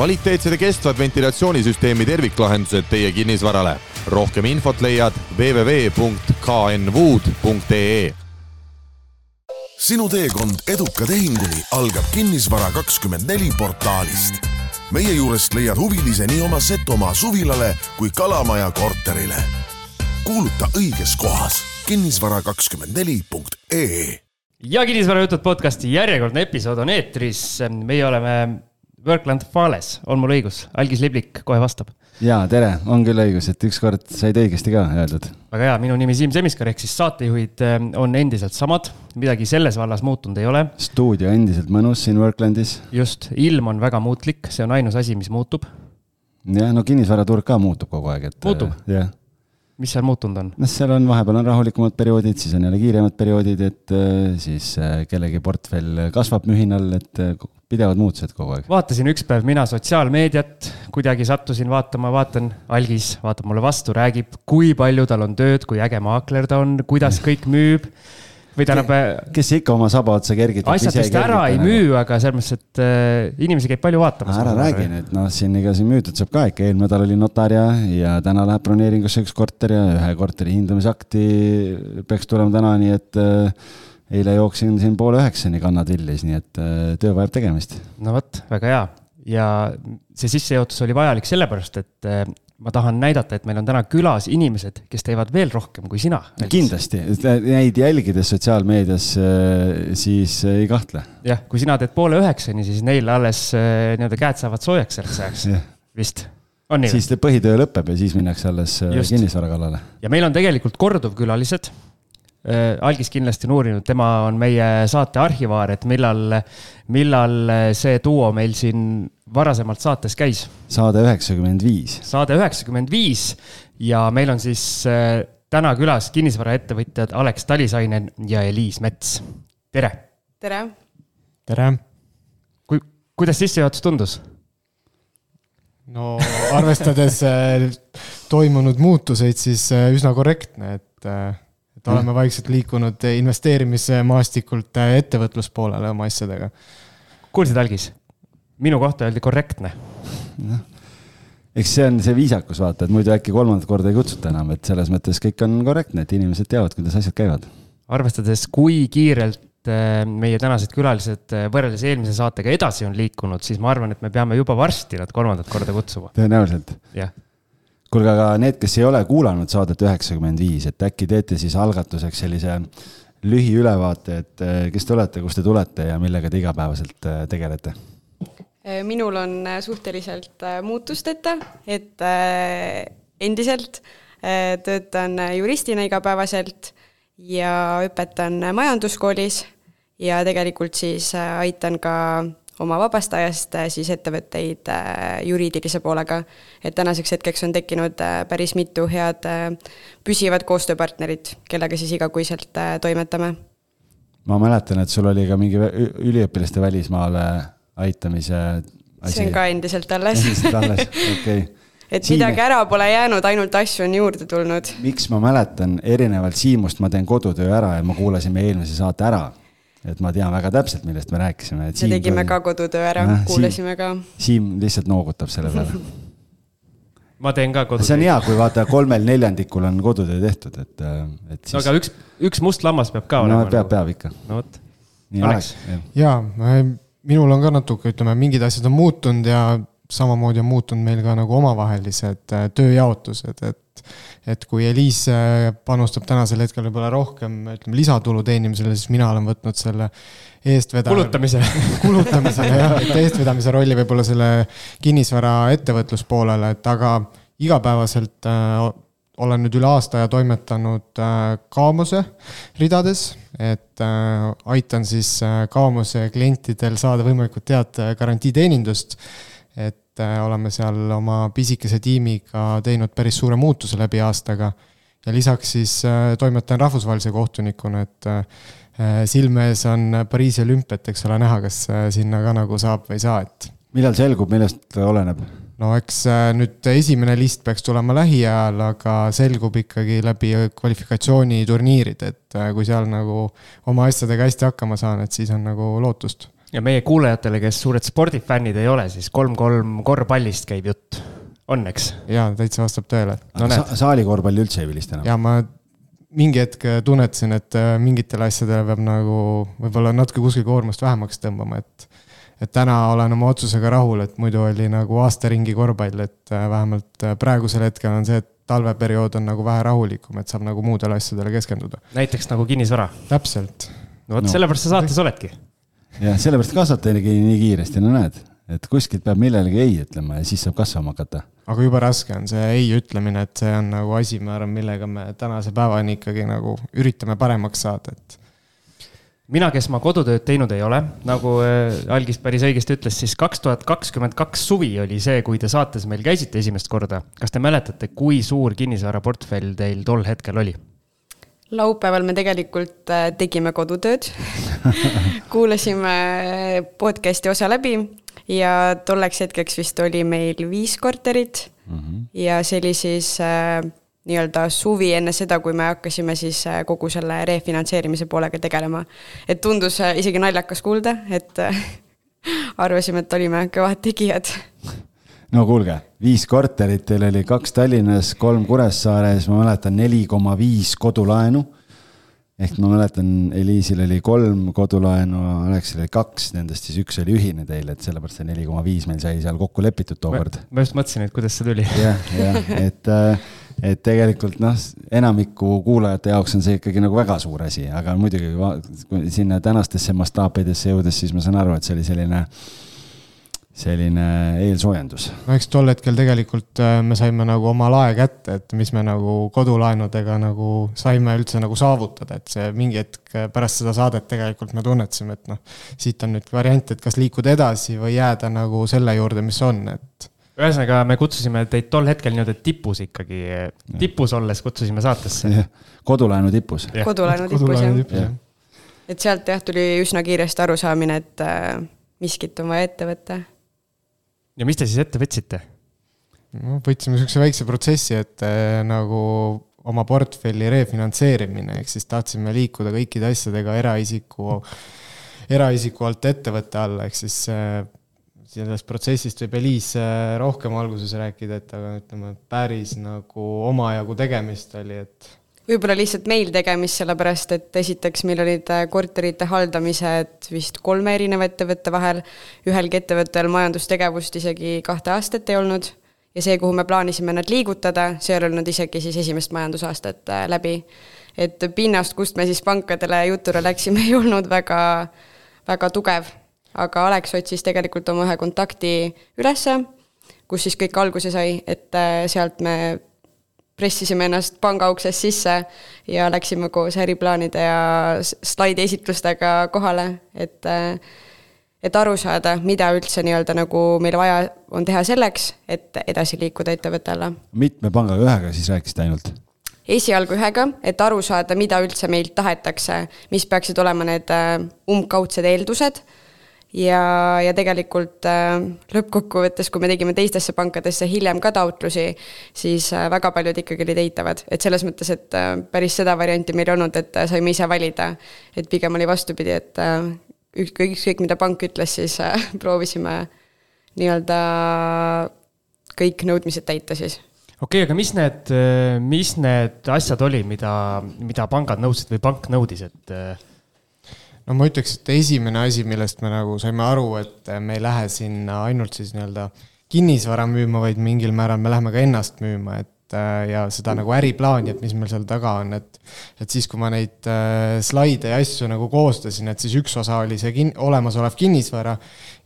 kvaliteetsed ja kestvad ventilatsioonisüsteemi terviklahendused teie kinnisvarale. rohkem infot leiad www.knwood.ee. sinu teekond eduka tehinguni algab Kinnisvara24 portaalist. meie juurest leiad huvilise nii oma Setomaa suvilale kui Kalamaja korterile. kuuluta õiges kohas kinnisvara24.ee ja kinnisvarajutud podcasti järjekordne episood on eetris. meie oleme Workland Fales, on mul õigus? Algis Liblik kohe vastab. jaa, tere, on küll õigus, et ükskord said õigesti ka öeldud. väga hea, minu nimi Siim Semiskar, ehk siis saatejuhid eh, on endiselt samad, midagi selles vallas muutunud ei ole. stuudio endiselt mõnus siin Worklandis. just, ilm on väga muutlik, see on ainus asi, mis muutub. jah, no kinnisvaraturg ka muutub kogu aeg, et. muutub? jah mis seal muutunud on? noh, seal on, vahepeal on rahulikumad perioodid, siis on jälle kiiremad perioodid, et äh, siis äh, kellegi portfell kasvab mühinal, et pidevad muutused kogu aeg. vaatasin üks päev mina sotsiaalmeediat, kuidagi sattusin vaatama, vaatan, algis vaatab mulle vastu, räägib, kui palju tal on tööd, kui äge maakler ta on, kuidas kõik müüb või tähendab. kes ikka oma saba otsa kergitab. asjad vist ära ei müü, aga selles mõttes, et äh, inimesi käib palju vaatamas. ära räägi nüüd, noh, siin ega siin müüdud saab ka ikka, eelmine nädal oli notar ja, ja täna läheb broneeringusse üks korter ja ühe korteri hindamisakti peaks tulema täna, nii et äh, eile jooksin siin poole üheksani kannatrillis, nii et äh, töö vajab tegemist. no vot, väga hea ja see sissejuhatus oli vajalik sellepärast, et äh, ma tahan näidata, et meil on täna külas inimesed, kes teevad veel rohkem kui sina. kindlasti, neid jälgides sotsiaalmeedias, äh, siis ei kahtle. jah, kui sina teed poole üheksani, siis neil alles nii-öelda käed saavad soojaks selleks ajaks vist on nii? siis põhitöö lõpeb ja siis minnakse alles Just. kinnisvara kallale. ja meil on tegelikult korduvkülalised Äh, algis kindlasti on uurinud, tema on meie saate arhivaar, et millal, millal see duo meil siin varasemalt saates käis. saade üheksakümmend viis. saade üheksakümmend viis ja meil on siis äh, täna külas kinnisvaraettevõtjad Alex Talisainen ja Eliis Mets. tere. tere. tere. kui, kuidas sissejuhatus tundus? no arvestades äh, toimunud muutuseid, siis üsna korrektne, et et oleme vaikselt liikunud investeerimismaastikult ettevõtluspoolele oma asjadega. kuulsid, Algis? minu kohta öeldi korrektne. eks see on see viisakus, vaata, et muidu äkki kolmandat korda ei kutsuta enam, et selles mõttes kõik on korrektne, et inimesed teavad, kuidas asjad käivad. arvestades, kui kiirelt äh, meie tänased külalised äh, võrreldes eelmise saatega edasi on liikunud, siis ma arvan, et me peame juba varsti nad kolmandat korda kutsuma. tõenäoliselt. jah kuulge, aga need, kes ei ole kuulanud saadet üheksakümmend viis, et äkki teete siis algatuseks sellise lühiülevaate, et eh, kes te olete, kust te tulete ja millega te igapäevaselt eh, tegelete? Eh, minul on suhteliselt muutusteta, et endiselt töötan juristina igapäevaselt ja õpetan majanduskoolis ja tegelikult siis aitan ka oma vabast ajast äh, siis ettevõtteid äh, juriidilise poolega. et tänaseks hetkeks on tekkinud äh, päris mitu head püsivat koostööpartnerit, kellega siis igakuiselt toimetame. ma mäletan, et sul oli ka mingi üliõpilaste välismaale aitamise asi. see on ka endiselt alles. endiselt alles, okei okay et Siim... midagi ära pole jäänud, ainult asju on juurde tulnud. miks ma mäletan, erinevalt Siimust ma teen kodutöö ära ja ma kuulasin meie eelmise saate ära et ma tean väga täpselt, millest me rääkisime. me Siim tegime tuli... ka kodutöö ära äh,, kuulasime ka. Siim lihtsalt noogutab selle peale ma teen ka kodutöö. see on hea, kui vaata kolmel neljandikul on kodutöö tehtud, et, äh, et siis. no aga üks, üks must lammas peab ka no, olema. peab, peab ikka. no vot. Alex. jaa, minul on ka natuke, ütleme, mingid asjad on muutunud ja samamoodi on muutunud meil ka nagu omavahelised äh, tööjaotused, et et kui Eliis panustab tänasel hetkel võib-olla rohkem, ütleme, lisatulu teenimisele, siis mina olen võtnud selle eestvedaja. kulutamise kulutamisele jah, et eestvedamise rolli võib-olla selle kinnisvara ettevõtluspoolele, et aga igapäevaselt äh, olen nüüd üle aasta ja toimetanud äh, Kaamose ridades, et äh, aitan siis äh, Kaamose klientidel saada võimalikult head äh, garantiiteenindust. et et äh, oleme seal oma pisikese tiimiga teinud päris suure muutuse läbi aastaga. ja lisaks siis äh, toimetan rahvusvahelise kohtunikuna, et äh, silme ees on Pariisi olümpiat, eks ole, näha, kas sinna ka nagu saab või ei saa, et. millal selgub, millest oleneb? no eks nüüd esimene list peaks tulema lähiajal, aga selgub ikkagi läbi kvalifikatsiooniturniirid, et kui seal nagu oma asjadega hästi hakkama saan, et siis on nagu lootust ja meie kuulajatele, kes suured spordifännid ei ole, siis kolm-kolm korvpallist käib jutt, on, eks? jaa, täitsa vastab tõele. no sa, saali korvpalli üldse ei vilista enam? ja ma mingi hetk tunnetasin, et äh, mingitele asjadele peab nagu võib-olla natuke kuskil koormust vähemaks tõmbama, et et täna olen oma otsusega rahul, et muidu oli nagu aasta ringi korvpall, et äh, vähemalt äh, praegusel hetkel on see, et talveperiood on nagu vähe rahulikum, et saab nagu muudele asjadele keskenduda. näiteks nagu kinnisvara? täpselt. no vot no., sellepärast sa saates oledki. Jah, sellepärast kasvatajagi nii kiiresti, no näed, et kuskilt peab millelegi ei ütlema ja siis saab kasvama hakata. aga jube raske on see ei ütlemine, et see on nagu asi, ma arvan, millega me tänase päevani ikkagi nagu üritame paremaks saada, et mina, kes ma kodutööd teinud ei ole, nagu äh, Algis päris õigesti ütles, siis kaks tuhat kakskümmend kaks suvi oli see, kui te saates meil käisite esimest korda. kas te mäletate, kui suur kinnisvaraportfell teil tol hetkel oli? Laupäeval me tegelikult äh, tegime kodutööd kuulasime podcast'i osa läbi ja tolleks hetkeks vist oli meil viis korterit mm. -hmm. ja see oli siis äh, nii-öelda suvi enne seda, kui me hakkasime siis äh, kogu selle refinantseerimise poolega tegelema. et tundus äh, isegi naljakas kuulda, et äh, arvasime, et olime kõvad tegijad. no kuulge, viis korterit, teil oli kaks Tallinnas, kolm Kuressaares, ma mäletan neli koma viis kodulaenu. ehk ma mäletan, Eliisil oli kolm kodulaenu, Aleksil oli kaks, nendest siis üks oli ühine teil, et sellepärast see neli koma viis meil sai seal kokku lepitud tookord. ma just mõtlesin, et kuidas see tuli. jah, jah, et äh, et tegelikult noh, enamiku kuulajate jaoks on see ikkagi nagu väga suur asi, aga muidugi sinna tänastesse mastaapidesse jõudes, siis ma saan aru, et see oli selline, selline eelsoojendus. no eks tol hetkel tegelikult äh, me saime nagu oma lae kätte, et mis me nagu kodulaenudega nagu saime üldse nagu saavutada, et see mingi hetk pärast seda saadet tegelikult me tunnetasime, et noh, siit on nüüd variant, et kas liikuda edasi või jääda nagu selle juurde, mis on, et ühesõnaga, me kutsusime teid tol hetkel nii-öelda tipus ikkagi, tipus olles kutsusime saatesse. kodulaenu tipus. kodulaenu tipus, jah ja. et sealt jah, tuli üsna kiiresti arusaamine, et äh, miskit on vaja ette võtta. Ja mis te siis ette võtsite? no võtsime niisuguse väikse protsessi, et äh, nagu oma portfelli refinantseerimine, ehk siis tahtsime liikuda kõikide asjadega eraisiku, eraisiku alt ettevõtte alla, ehk siis äh, sellest protsessist võib Eliis rohkem alguses rääkida, et aga ütleme, päris nagu omajagu tegemist oli, et võib-olla lihtsalt meil tegemist, sellepärast et esiteks meil olid äh, korterite haldamised vist kolme erineva ettevõtte vahel, ühelgi ettevõttel majandustegevust isegi kahte aastat ei olnud. Ja see, kuhu me plaanisime nad liigutada, see ei olnud isegi siis esimest majandusaastat äh, läbi. et pinnast, kust me siis pankadele jutule läksime, ei olnud väga, väga tugev. Aga Alex otsis tegelikult oma ühe kontakti ülesse, kus siis kõik alguse sai, et äh, sealt me pressisime ennast panga uksest sisse ja läksime koos äriplaanide ja slaidi esitlustega kohale, et et aru saada, mida üldse nii-öelda nagu meil vaja on teha selleks, et edasi liikuda ettevõtte alla. mitme pangaga, ühega siis rääkisite ainult? esialgu ühega, et aru saada, mida üldse meilt tahetakse, mis peaksid olema need äh, umbkaudsed eeldused ja, ja tegelikult äh, lõppkokkuvõttes, kui me tegime teistesse pankadesse hiljem ka taotlusi, siis äh, väga paljud ikkagi olid eitavad, et selles mõttes, et äh, päris seda varianti meil ei olnud, et äh, saime ise valida. et pigem oli vastupidi, et äh, ükskõik, ükskõik mida pank ütles, siis äh, proovisime nii-öelda kõik nõudmised täita siis okei okay,, aga mis need, mis need asjad oli, mida, mida pangad nõudsid või pank nõudis, et äh, no ma ütleks, et esimene asi, millest me nagu saime aru, et me ei lähe sinna ainult siis nii-öelda kinnisvara müüma, vaid mingil määral me läheme ka ennast müüma, et äh, ja seda nagu äriplaani, et mis meil seal taga on, et et siis, kui ma neid äh, slaide ja asju nagu koostasin, et siis üks osa oli see kin-, olemasolev kinnisvara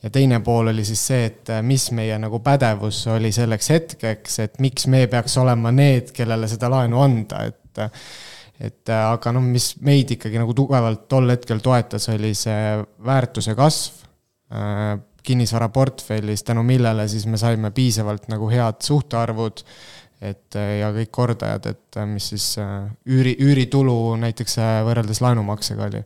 ja teine pool oli siis see, et äh, mis meie nagu pädevus oli selleks hetkeks, et miks me peaks olema need, kellele seda laenu anda, et et äh, aga noh, mis meid ikkagi nagu tugevalt tol hetkel toetas, oli see väärtuse kasv äh, kinnisvaraportfellis, tänu millele siis me saime piisavalt nagu head suhtarvud, et äh, ja kõik kordajad, et mis siis üüri, üüritulu näiteks võrreldes laenumaksega oli.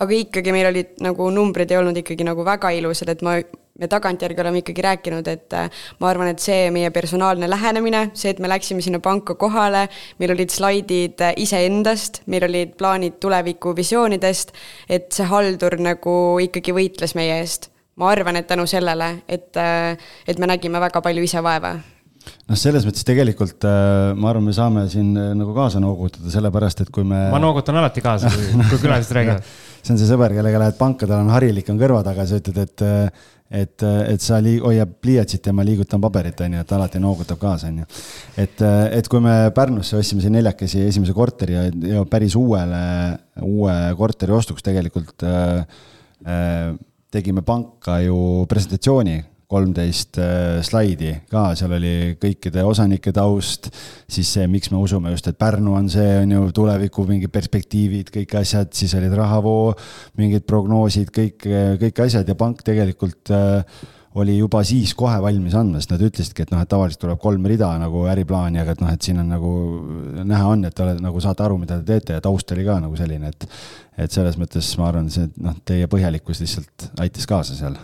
aga ikkagi meil olid nagu numbrid ei olnud ikkagi nagu väga ilusad, et ma me tagantjärgi oleme ikkagi rääkinud, et äh, ma arvan, et see meie personaalne lähenemine, see, et me läksime sinna panka kohale, meil olid slaidid äh, iseendast, meil olid plaanid tulevikuvisioonidest, et see haldur nagu ikkagi võitles meie eest. ma arvan, et tänu sellele, et, äh, et me nägime väga palju ise vaeva noh, selles mõttes tegelikult ma arvan, me saame siin nagu kaasa noogutada, sellepärast et kui me. ma noogutan alati kaasa, kui, kui külalised räägivad see on see sõber, kellega lähed panka, tal on harilik on kõrva taga, sa ütled, et et, et sa lii-, hoiab pliiatsit ja ma liigutan paberit, on ju, et alati noogutab kaasa, on ju. et, et kui me Pärnusse ostsime siin neljakesi esimese korteri ja, ja päris uuele, uue korteri ostuks tegelikult äh, äh, tegime panka ju presentatsiooni kolmteist äh, slaidi ka, seal oli kõikide osanike taust, siis see, miks me usume just, et Pärnu on see, on ju, tuleviku mingid perspektiivid, kõik asjad, siis olid rahavoo, mingid prognoosid, kõik, kõik asjad ja pank tegelikult äh, oli juba siis kohe valmis andma, sest nad ütlesidki, et noh, et tavaliselt tuleb kolm rida nagu äriplaani, aga et noh, et siin on nagu näha on, et te olete nagu saate aru, mida te teete ja taust oli ka nagu selline, et et selles mõttes ma arvan, see noh, teie põhjalikkus lihtsalt aitas kaasa seal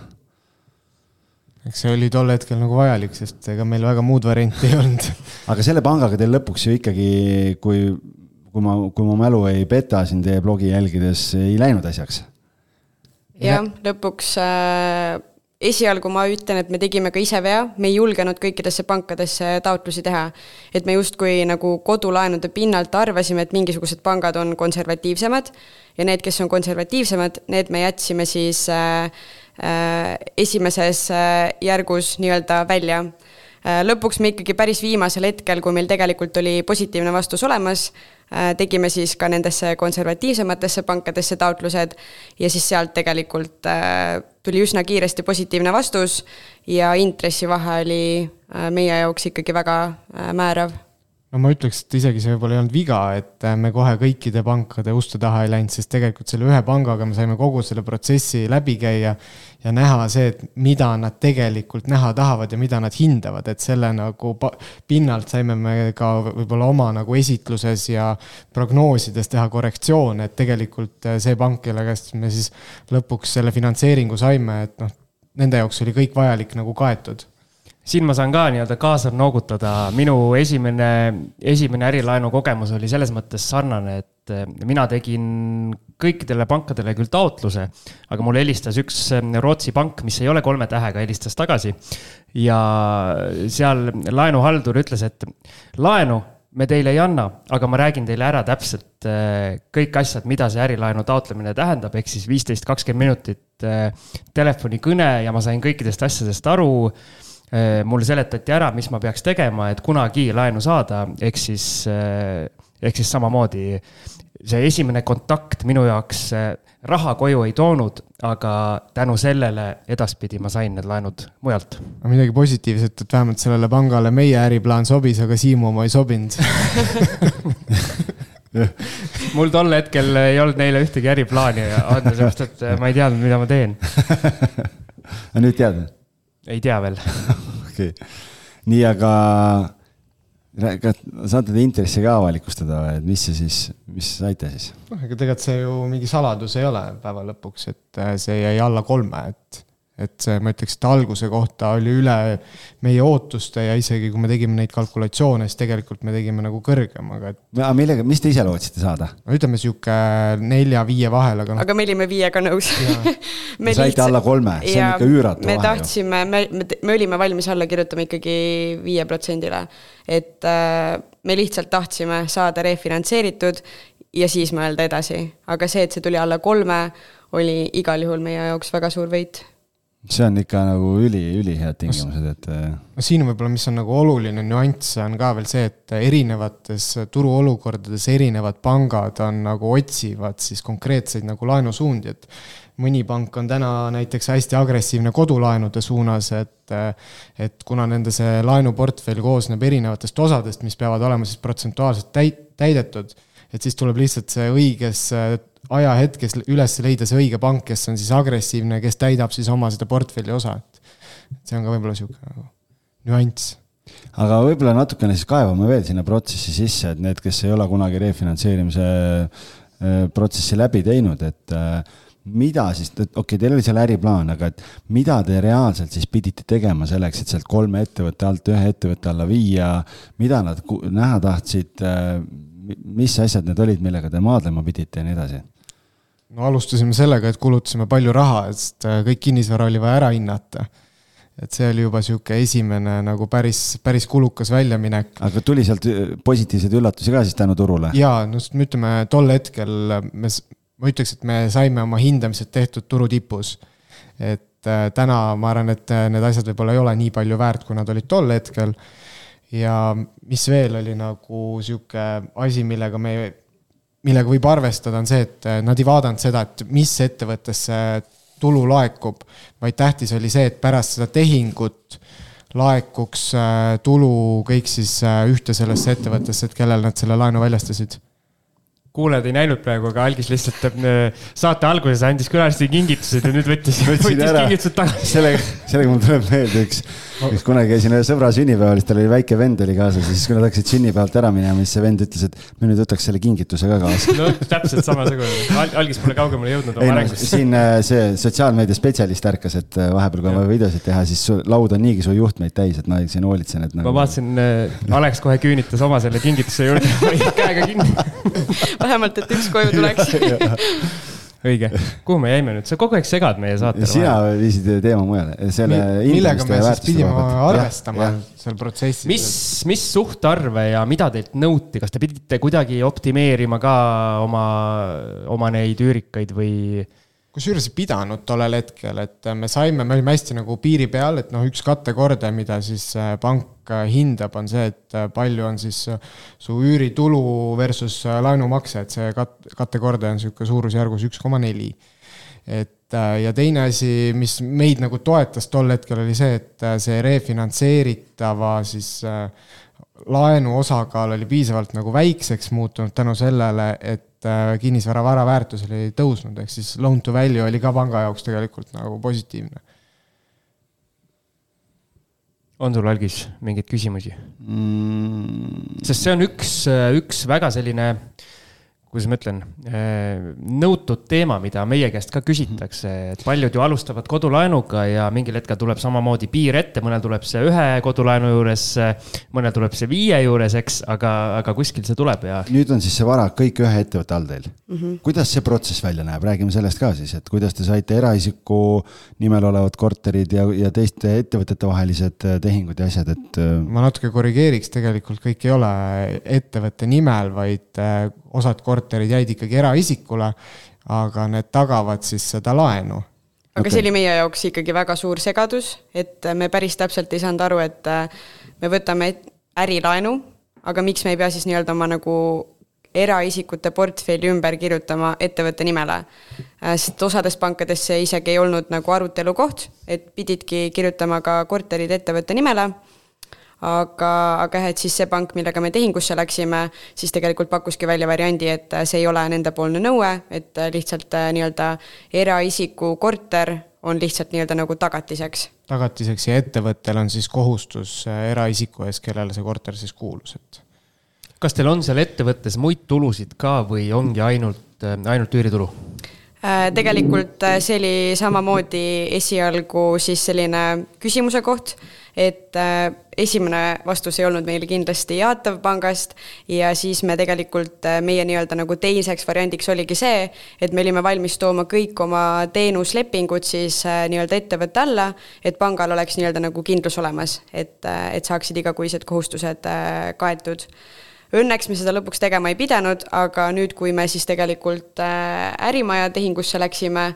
eks see oli tol hetkel nagu vajalik, sest ega meil väga muud varianti ei olnud. aga selle pangaga teil lõpuks ju ikkagi, kui, kui ma, kui mu mälu ei peta siin teie blogi jälgides, ei läinud asjaks? jah, lõpuks äh, esialgu ma ütlen, et me tegime ka ise vea, me ei julgenud kõikidesse pankadesse taotlusi teha. et me justkui nagu kodulaenude pinnalt arvasime, et mingisugused pangad on konservatiivsemad ja need, kes on konservatiivsemad, need me jätsime siis äh, Äh, esimeses äh, järgus nii-öelda välja. Äh, lõpuks me ikkagi päris viimasel hetkel, kui meil tegelikult oli positiivne vastus olemas, tegime siis ka nendesse konservatiivsematesse pankadesse taotlused ja siis sealt tegelikult tuli üsna kiiresti positiivne vastus ja intressivahe oli meie jaoks ikkagi väga määrav no ma ütleks, et isegi see võib-olla ei olnud viga, et äh, me kohe kõikide pankade uste taha ei läinud, sest tegelikult selle ühe pangaga me saime kogu selle protsessi läbi käia ja näha see, et mida nad tegelikult näha tahavad ja mida nad hindavad, et selle nagu pinnalt saime me ka võib-olla oma nagu esitluses ja prognoosides teha korrektsioone, et tegelikult äh, see pank, kelle käest me siis lõpuks selle finantseeringu saime, et noh, nende jaoks oli kõik vajalik nagu kaetud siin ma saan ka nii-öelda kaasa noogutada, minu esimene, esimene ärilaenu kogemus oli selles mõttes sarnane, et eh, mina tegin kõikidele pankadele küll taotluse, aga mulle helistas üks eh, Rootsi pank, mis ei ole kolme tähega, helistas tagasi. ja seal laenuhaldur ütles, et laenu me teile ei anna, aga ma räägin teile ära täpselt eh, kõik asjad, mida see ärilaenu taotlemine tähendab, ehk siis viisteist, kakskümmend minutit telefonikõne ja ma sain kõikidest asjadest aru mulle seletati ära, mis ma peaks tegema, et kunagi laenu saada, ehk siis, äh, ehk siis samamoodi see esimene kontakt minu jaoks äh, raha koju ei toonud, aga tänu sellele edaspidi ma sain need laenud mujalt. midagi positiivset, et vähemalt sellele pangale meie äriplaan sobis, aga Siimu oma ei sobinud mul tol hetkel ei olnud neile ühtegi äriplaani anda, sellepärast et ma ei teadnud, mida ma teen. aga nüüd tead? Ei tea veel okei okay., nii, aga kas saate te intressi ka avalikustada või, et mis see siis, mis saite siis? noh, ega tegelikult see ju mingi saladus ei ole päeva lõpuks, et äh, see jäi alla kolme, et et see, ma ütleks, et alguse kohta oli üle meie ootuste ja isegi kui me tegime neid kalkulatsioone, siis tegelikult me tegime nagu kõrgemaga, et. aga millega, mis te ise lootsite saada? no ütleme sihuke nelja-viie vahel, aga noh. aga me olime viiega nõus me saite lihtsalt... alla kolme, see on ikka üüratu me vahe. me tahtsime, me, me, me olime valmis alla kirjutama ikkagi viie protsendile. et äh, me lihtsalt tahtsime saada refinantseeritud ja siis mõelda edasi, aga see, et see tuli alla kolme, oli igal juhul meie jaoks väga suur võit see on ikka nagu üli, ülihead tingimused, et. Äh, no siin võib-olla, mis on nagu oluline nüanss, on ka veel see, et erinevates turuolukordades erinevad pangad on nagu otsivad siis konkreetseid nagu laenusuundi, et mõni pank on täna näiteks hästi agressiivne kodulaenude suunas, et et kuna nende see laenuportfell koosneb erinevatest osadest, mis peavad olema siis protsentuaalselt täit-, täidetud, et siis tuleb lihtsalt see õiges ajahetkes üles leida see õige pank, kes on siis agressiivne, kes täidab siis oma seda portfelli osa, et see on ka võib-olla niisugune nagu nüanss. Aga võib-olla natukene siis kaevame veel sinna protsessi sisse, et need, kes ei ole kunagi refinantseerimise äh, protsessi läbi teinud, et äh, mida siis, okei okay,, teil oli seal äriplaan, aga et mida te reaalselt siis pidite tegema selleks, et sealt kolme ettevõtte alt ühe ettevõtte alla viia, mida nad näha tahtsid, äh, mis asjad need olid, millega te maadlema pidite ja nii edasi? no alustasime sellega, et kulutasime palju raha, sest äh, kõik kinnisvara oli vaja ära hinnata et see oli juba sihuke esimene nagu päris, päris kulukas väljaminek. aga tuli sealt positiivseid üllatusi ka siis tänu turule? jaa, no sest me ütleme, tol hetkel me ma ütleks, et me saime oma hindamised tehtud turu tipus. et äh, täna ma arvan, et äh, need asjad võib-olla ei ole nii palju väärt, kui nad olid tol hetkel. Ja mis veel oli nagu sihuke asi, millega me, millega võib arvestada, on see, et äh, nad ei vaadanud seda, et mis ettevõttesse tulu laekub, vaid tähtis oli see, et pärast seda tehingut laekuks tulu kõik siis ühte sellesse ettevõttesse, et kellele nad selle laenu väljastasid kuulajad ei näinud praegu, aga Algis lihtsalt äh, saate alguses andis külalistele kingitused ja nüüd võttis, võttis kingitused tagasi. sellega, sellega mul tuleb meelde üks, üks kunagi käisin ühe sõbra sünnipäeval, siis tal oli väike vend oli kaasas ja siis, kui nad hakkasid sünnipäevalt ära minema, siis see vend ütles, et me nüüd võtaks selle kingituse ka kaasa. no täpselt samasugune Al, Algis pole kaugemale jõudnud oma arengus. siin äh, see sotsiaalmeedia spetsialist ärkas, et äh, vahepeal, kui on vaja videosid teha, siis laud on niigi su juhtmeid täis, et ma siin hoolitsen, et nagu.... ma vaatasin, Alex kohe küünitas oma selle kingituse juurde käega kinni vähemalt, et üks koju tuleks õige, kuhu me jäime nüüd, sa kogu aeg segad meie saatele. sina viisid teema mujale, selle Mi. millega me siis pidime arvestama seal protsessis? mis, mis suhtarve ja mida teilt nõuti, kas te pidite kuidagi optimeerima ka oma, oma neid üürikaid või? Kusjuures ei pidanud tollel hetkel, et me saime, me olime hästi nagu piiri peal, et noh, üks kattekordaja, mida siis äh, pank äh, hindab, on see, et äh, palju on siis su üüritulu versus laenumakse, et see kat-, kattekordaja on niisugune suurusjärgus üks koma neli. et ja teine asi, mis meid nagu toetas tol hetkel, oli see, et see refinantseeritava siis laenu osakaal oli piisavalt nagu väikseks muutunud tänu sellele, et Äh, kinnisvara vara väärtus oli tõusnud, ehk siis loan to value oli ka panga jaoks tegelikult nagu positiivne. on sul, Algis, mingeid küsimusi mm.? sest see on üks, üks väga selline äh, kuidas ma ütlen, äh, nõutud teema, mida meie käest ka küsitakse, et paljud ju alustavad kodulaenuga ja mingil hetkel tuleb samamoodi piir ette, mõnel tuleb see ühe kodulaenu juures, mõnel tuleb see viie juures, eks, aga, aga kuskil see tuleb ja. nüüd on siis see vara kõik ühe ettevõtte all teil mm. -hmm. kuidas see protsess välja näeb, räägime sellest ka siis, et kuidas te saite eraisiku nimel olevad korterid ja, ja teiste ettevõtete vahelised äh, tehingud ja asjad, et. Äh, ma natuke korrigeeriks, tegelikult kõik ei ole ettevõtte nimel, vaid osad korterid jäid ikkagi eraisikule, aga need tagavad siis seda laenu. aga okay. see oli meie jaoks ikkagi väga suur segadus, et me päris täpselt ei saanud aru, et äh, me võtame ärilaenu, aga miks me ei pea siis nii-öelda oma nagu eraisikute portfelli ümber kirjutama ettevõtte nimele. Äh, sest osades pankades see isegi ei olnud nagu arutelu koht, et pididki kirjutama ka korterid ettevõtte nimele aga, aga jah, et siis see pank, millega me tehingusse läksime, siis tegelikult pakkuski välja variandi, et see ei ole nendepoolne nõue, et lihtsalt äh, nii-öelda eraisiku korter on lihtsalt nii-öelda nagu tagatiseks. tagatiseks ja ettevõttel on siis kohustus äh, eraisiku ees, kellele see korter siis kuulus, et. kas teil on seal ettevõttes muid tulusid ka või ongi ainult, äh, ainult üüritulu? tegelikult see oli samamoodi esialgu siis selline küsimuse koht et äh, esimene vastus ei olnud meile kindlasti jaatav pangast ja siis me tegelikult, äh, meie nii-öelda nagu teiseks variandiks oligi see, et me olime valmis tooma kõik oma teenuslepingud siis äh, nii-öelda ettevõtte alla, et pangal oleks nii-öelda nagu kindlus olemas, et, et saaksid igakuised kohustused kaetud. Õnneks me seda lõpuks tegema ei pidanud, aga nüüd, kui me siis tegelikult ärimaja tehingusse läksime,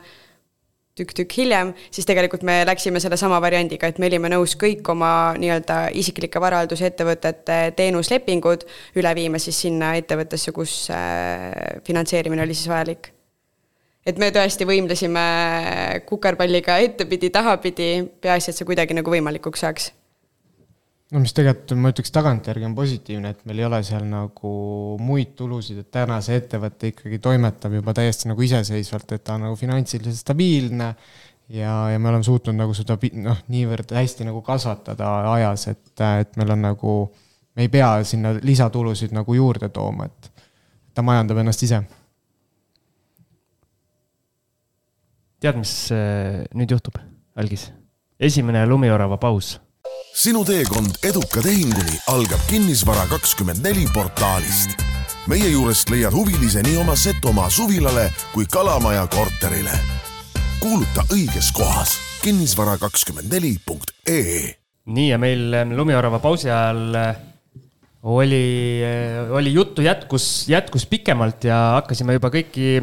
tükk-tükk hiljem, siis tegelikult me läksime sellesama variandiga, et me olime nõus kõik oma nii-öelda isiklike varaaldusettevõtete teenuslepingud üle viima siis sinna ettevõttesse, kus äh, finantseerimine oli siis vajalik. et me tõesti võimlesime kukerpalliga ettepidi, tahapidi, peaasi, et see kuidagi nagu võimalikuks saaks no mis tegelikult ma ütleks tagantjärgi on positiivne, et meil ei ole seal nagu muid tulusid, et täna see ettevõte ikkagi toimetab juba täiesti nagu iseseisvalt, et ta on nagu finantsiliselt stabiilne. ja, ja me oleme suutnud nagu seda noh, niivõrd hästi nagu kasvatada ajas, et, et meil on nagu, me ei pea sinna lisatulusid nagu juurde tooma, et ta majandab ennast ise tead, mis äh, nüüd juhtub, algis? esimene lumiorava paus. Sinu teekond eduka tehinguni algab Kinnisvara kakskümmend neli portaalist. meie juurest leiad huvilise nii oma Setomaa suvilale kui Kalamaja korterile. kuuluta õiges kohas kinnisvara kakskümmend neli punkt ee. nii ja meil ähm, lumiorava pausi ajal äh, oli, oli juttu jätkus, jätkus pikemalt ja hakkasime juba kõiki,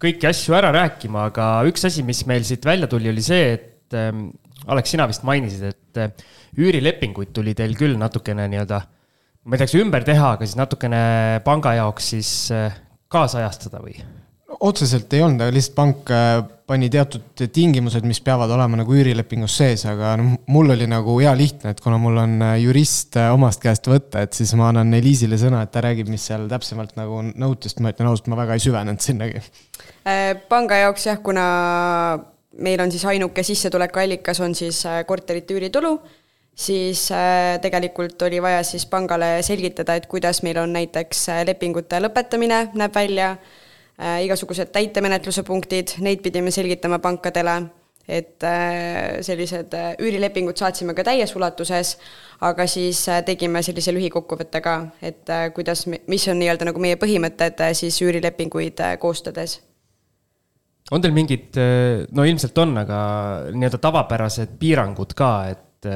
kõiki asju ära rääkima, aga üks asi, mis meil siit välja tuli, oli see, et äh, Alex, sina vist mainisid, et äh, üürilepinguid tuli teil küll natukene nii-öelda, ma ei tea, kas ümber teha, aga siis natukene panga jaoks siis äh, kaasajastada või? otseselt ei olnud, aga lihtsalt pank äh, pani teatud tingimused, mis peavad olema nagu üürilepingus sees, aga noh, mul oli nagu hea lihtne, et kuna mul on jurist omast käest võtta, et siis ma annan Eliisile sõna, et ta räägib, mis seal täpsemalt nagu nõutest, ma ütlen ausalt, ma väga ei süvenenud sinnagi. panga jaoks jah, kuna meil on siis ainuke sissetulekuallikas on siis korterite üüritulu, siis tegelikult oli vaja siis pangale selgitada, et kuidas meil on näiteks lepingute lõpetamine näeb välja Äh, igasugused täitemenetluse punktid, neid pidime selgitama pankadele, et äh, sellised äh, üürilepingud saatsime ka täies ulatuses, aga siis tegime sellise lühikokkuvõtte ka, et kuidas, mis on nii-öelda nagu meie põhimõtted siis üürilepinguid koostades on teil mingid, no ilmselt on, aga nii-öelda tavapärased piirangud ka, et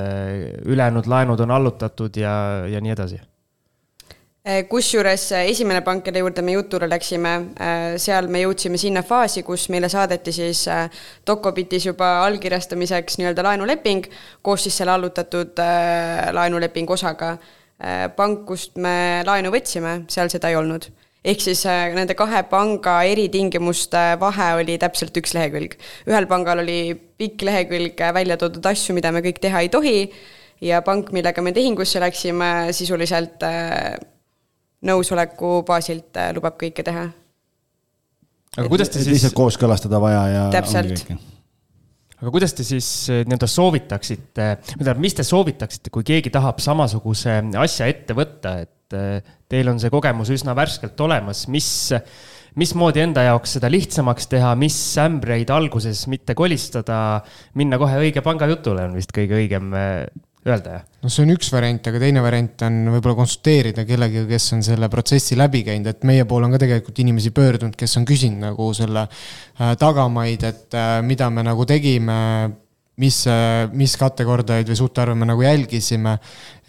ülejäänud laenud on allutatud ja, ja nii edasi? Eh, kusjuures eh, esimene pank, kelle juurde me jutule läksime, eh, seal me jõudsime sinna faasi, kus meile saadeti siis Docobitis juba allkirjastamiseks nii-öelda laenuleping koos siis selle allutatud laenulepingu osaga. pank, kust me laenu võtsime, seal seda ei olnud. Ehk siis nende kahe panga eritingimuste vahe oli täpselt üks lehekülg. ühel pangal oli pikk lehekülg välja toodud asju, mida me kõik teha ei tohi ja pank, millega me tehingusse läksime, sisuliselt nõusoleku baasilt äh, lubab kõike teha. aga kuidas te siis. lihtsalt kooskõlastada vaja ja. täpselt. aga kuidas te siis äh, nii-öelda soovitaksite, tähendab, mis te soovitaksite, kui keegi tahab samasuguse asja ette võtta, et äh, teil on see kogemus üsna värskelt olemas, mis, mismoodi enda jaoks seda lihtsamaks teha, mis ämbreid alguses mitte kolistada, minna kohe õige pangajutule on vist kõige õigem öelda. no see on üks variant, aga teine variant on võib-olla konsulteerida kellegagi, kes on selle protsessi läbi käinud, et meie poole on ka tegelikult inimesi pöördunud, kes on küsinud nagu selle äh, tagamaid, et mida me nagu tegime mis, mis kattekordajaid või suhtarve me nagu jälgisime.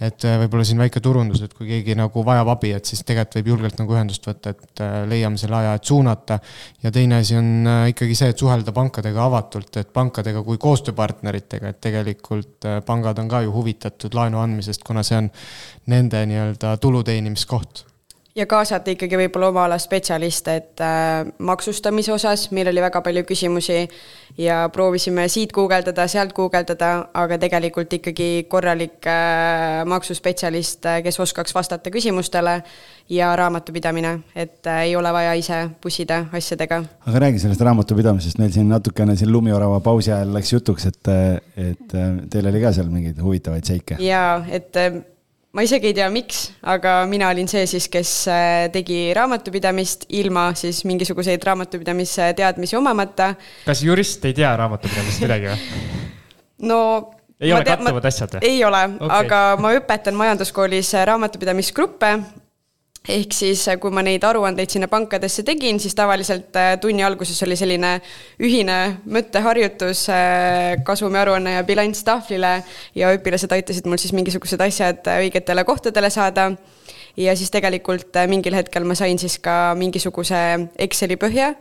et äh, võib-olla siin väike turundus, et kui keegi nagu vajab abi, et siis tegelikult võib julgelt nagu ühendust võtta, et äh, leiame selle aja, et suunata. ja teine asi on äh, ikkagi see, et suhelda pankadega avatult, et pankadega kui koostööpartneritega, et tegelikult pangad on ka ju huvitatud laenu andmisest, kuna see on nende nii-öelda tulu teenimiskoht ja kaasata ikkagi võib-olla oma ala spetsialiste, et äh, maksustamise osas meil oli väga palju küsimusi ja proovisime siit guugeldada, sealt guugeldada, aga tegelikult ikkagi korralik äh, maksuspetsialist, äh, kes oskaks vastata küsimustele ja raamatupidamine, et äh, ei ole vaja ise pussida asjadega. aga räägi sellest raamatupidamisest, meil siin natukene siin lumiorava pausi ajal läks jutuks, et, et äh, teil oli ka seal mingeid huvitavaid seike. jaa, et äh, ma isegi ei tea, miks, aga mina olin see siis, kes äh, tegi raamatupidamist ilma siis mingisuguseid raamatupidamise teadmisi omamata. kas jurist ei tea raamatupidamist midagi või? no ei ole kattuvad asjad või? ei ole okay., aga ma õpetan majanduskoolis raamatupidamisgruppe ehk siis, äh, kui ma neid aruandeid sinna pankadesse tegin, siis tavaliselt äh, tunni alguses oli selline ühine mõtteharjutus äh, kasumiaruanne ja bilanss tahvlile ja õpilased aitasid mul siis mingisugused asjad õigetele kohtadele saada. ja siis tegelikult mingil hetkel ma sain siis ka mingisuguse Exceli põhja,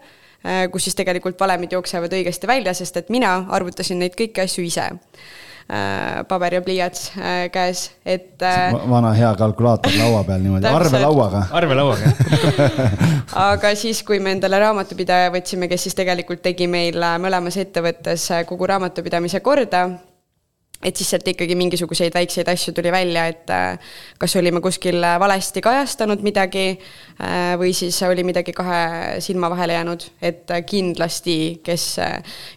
kus siis tegelikult valemid jooksevad õigesti välja, sest et mina arvutasin neid kõiki asju ise paber ja pliiats äh, käes, et. Äh, vana hea kalkulaator laua peal niimoodi, arvelauaga. arvelauaga aga siis, kui me endale raamatupidaja võtsime, kes siis tegelikult tegi meil mõlemas ettevõttes kogu raamatupidamise korda et siis sealt ikkagi mingisuguseid väikseid asju tuli välja, et äh, kas olime kuskil valesti kajastanud midagi äh, või siis oli midagi kahe silma vahele jäänud, et kindlasti, kes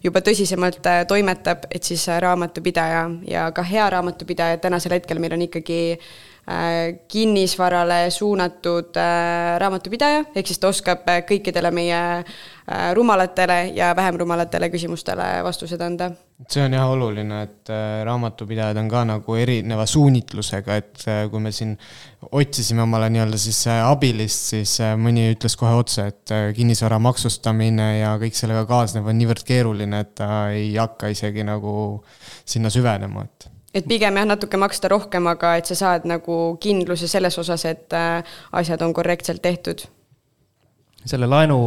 juba tõsisemalt toimetab, et siis raamatupidaja ja ka hea raamatupidaja, tänasel hetkel meil on ikkagi kinnisvarale suunatud raamatupidaja, ehk siis ta oskab kõikidele meie rumalatele ja vähem rumalatele küsimustele vastused anda. See on jah oluline, et äh, raamatupidajad on ka nagu erineva suunitlusega, et äh, kui me siin otsisime omale nii-öelda siis äh, abilist, siis mõni ütles kohe otse, et kinnisvara maksustamine ja kõik sellega kaasnev on niivõrd keeruline, et ta ei hakka isegi nagu sinna süvenema, et et pigem jah, natuke maksta rohkem, aga et sa saad nagu kindluse selles osas, et asjad on korrektselt tehtud selle laenu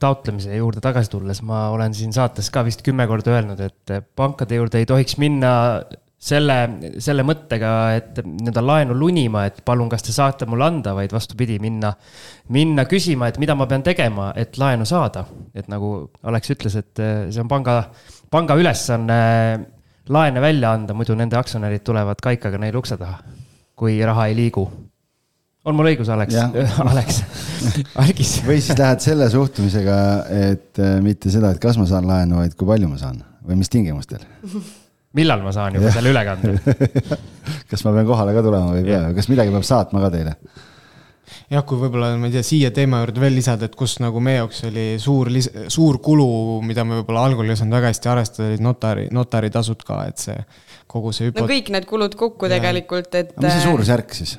taotlemise juurde tagasi tulles, ma olen siin saates ka vist kümme korda öelnud, et pankade juurde ei tohiks minna selle, selle mõttega, et nii-öelda laenu lunima, et palun, kas te saate mulle anda, vaid vastupidi, minna, minna küsima, et mida ma pean tegema, et laenu saada. et nagu Alex ütles, et see on panga, panga ülesanne laene välja anda, muidu nende aktsionärid tulevad kaikaga neile ukse taha, kui raha ei liigu. On mul õigus, Alex? Alex, Algis. või siis lähed selle suhtumisega, et äh, mitte seda, et kas ma saan laenu, vaid kui palju ma saan või mis tingimustel. Millal ma saan juba selle ülekande? Kas ma pean kohale ka tulema või ei pea, kas midagi peab saatma ka teile? Jah, kui võib-olla ma ei tea, siia teema juurde veel lisada, et kus nagu meie jaoks oli suur, suur kulu, mida me võib-olla algul ei osanud väga hästi arvestada, olid notari, notaritasud ka, et see kogu see hüpo-. no kõik need kulud kokku ja. tegelikult, et. mis see äh, suurusjärk siis?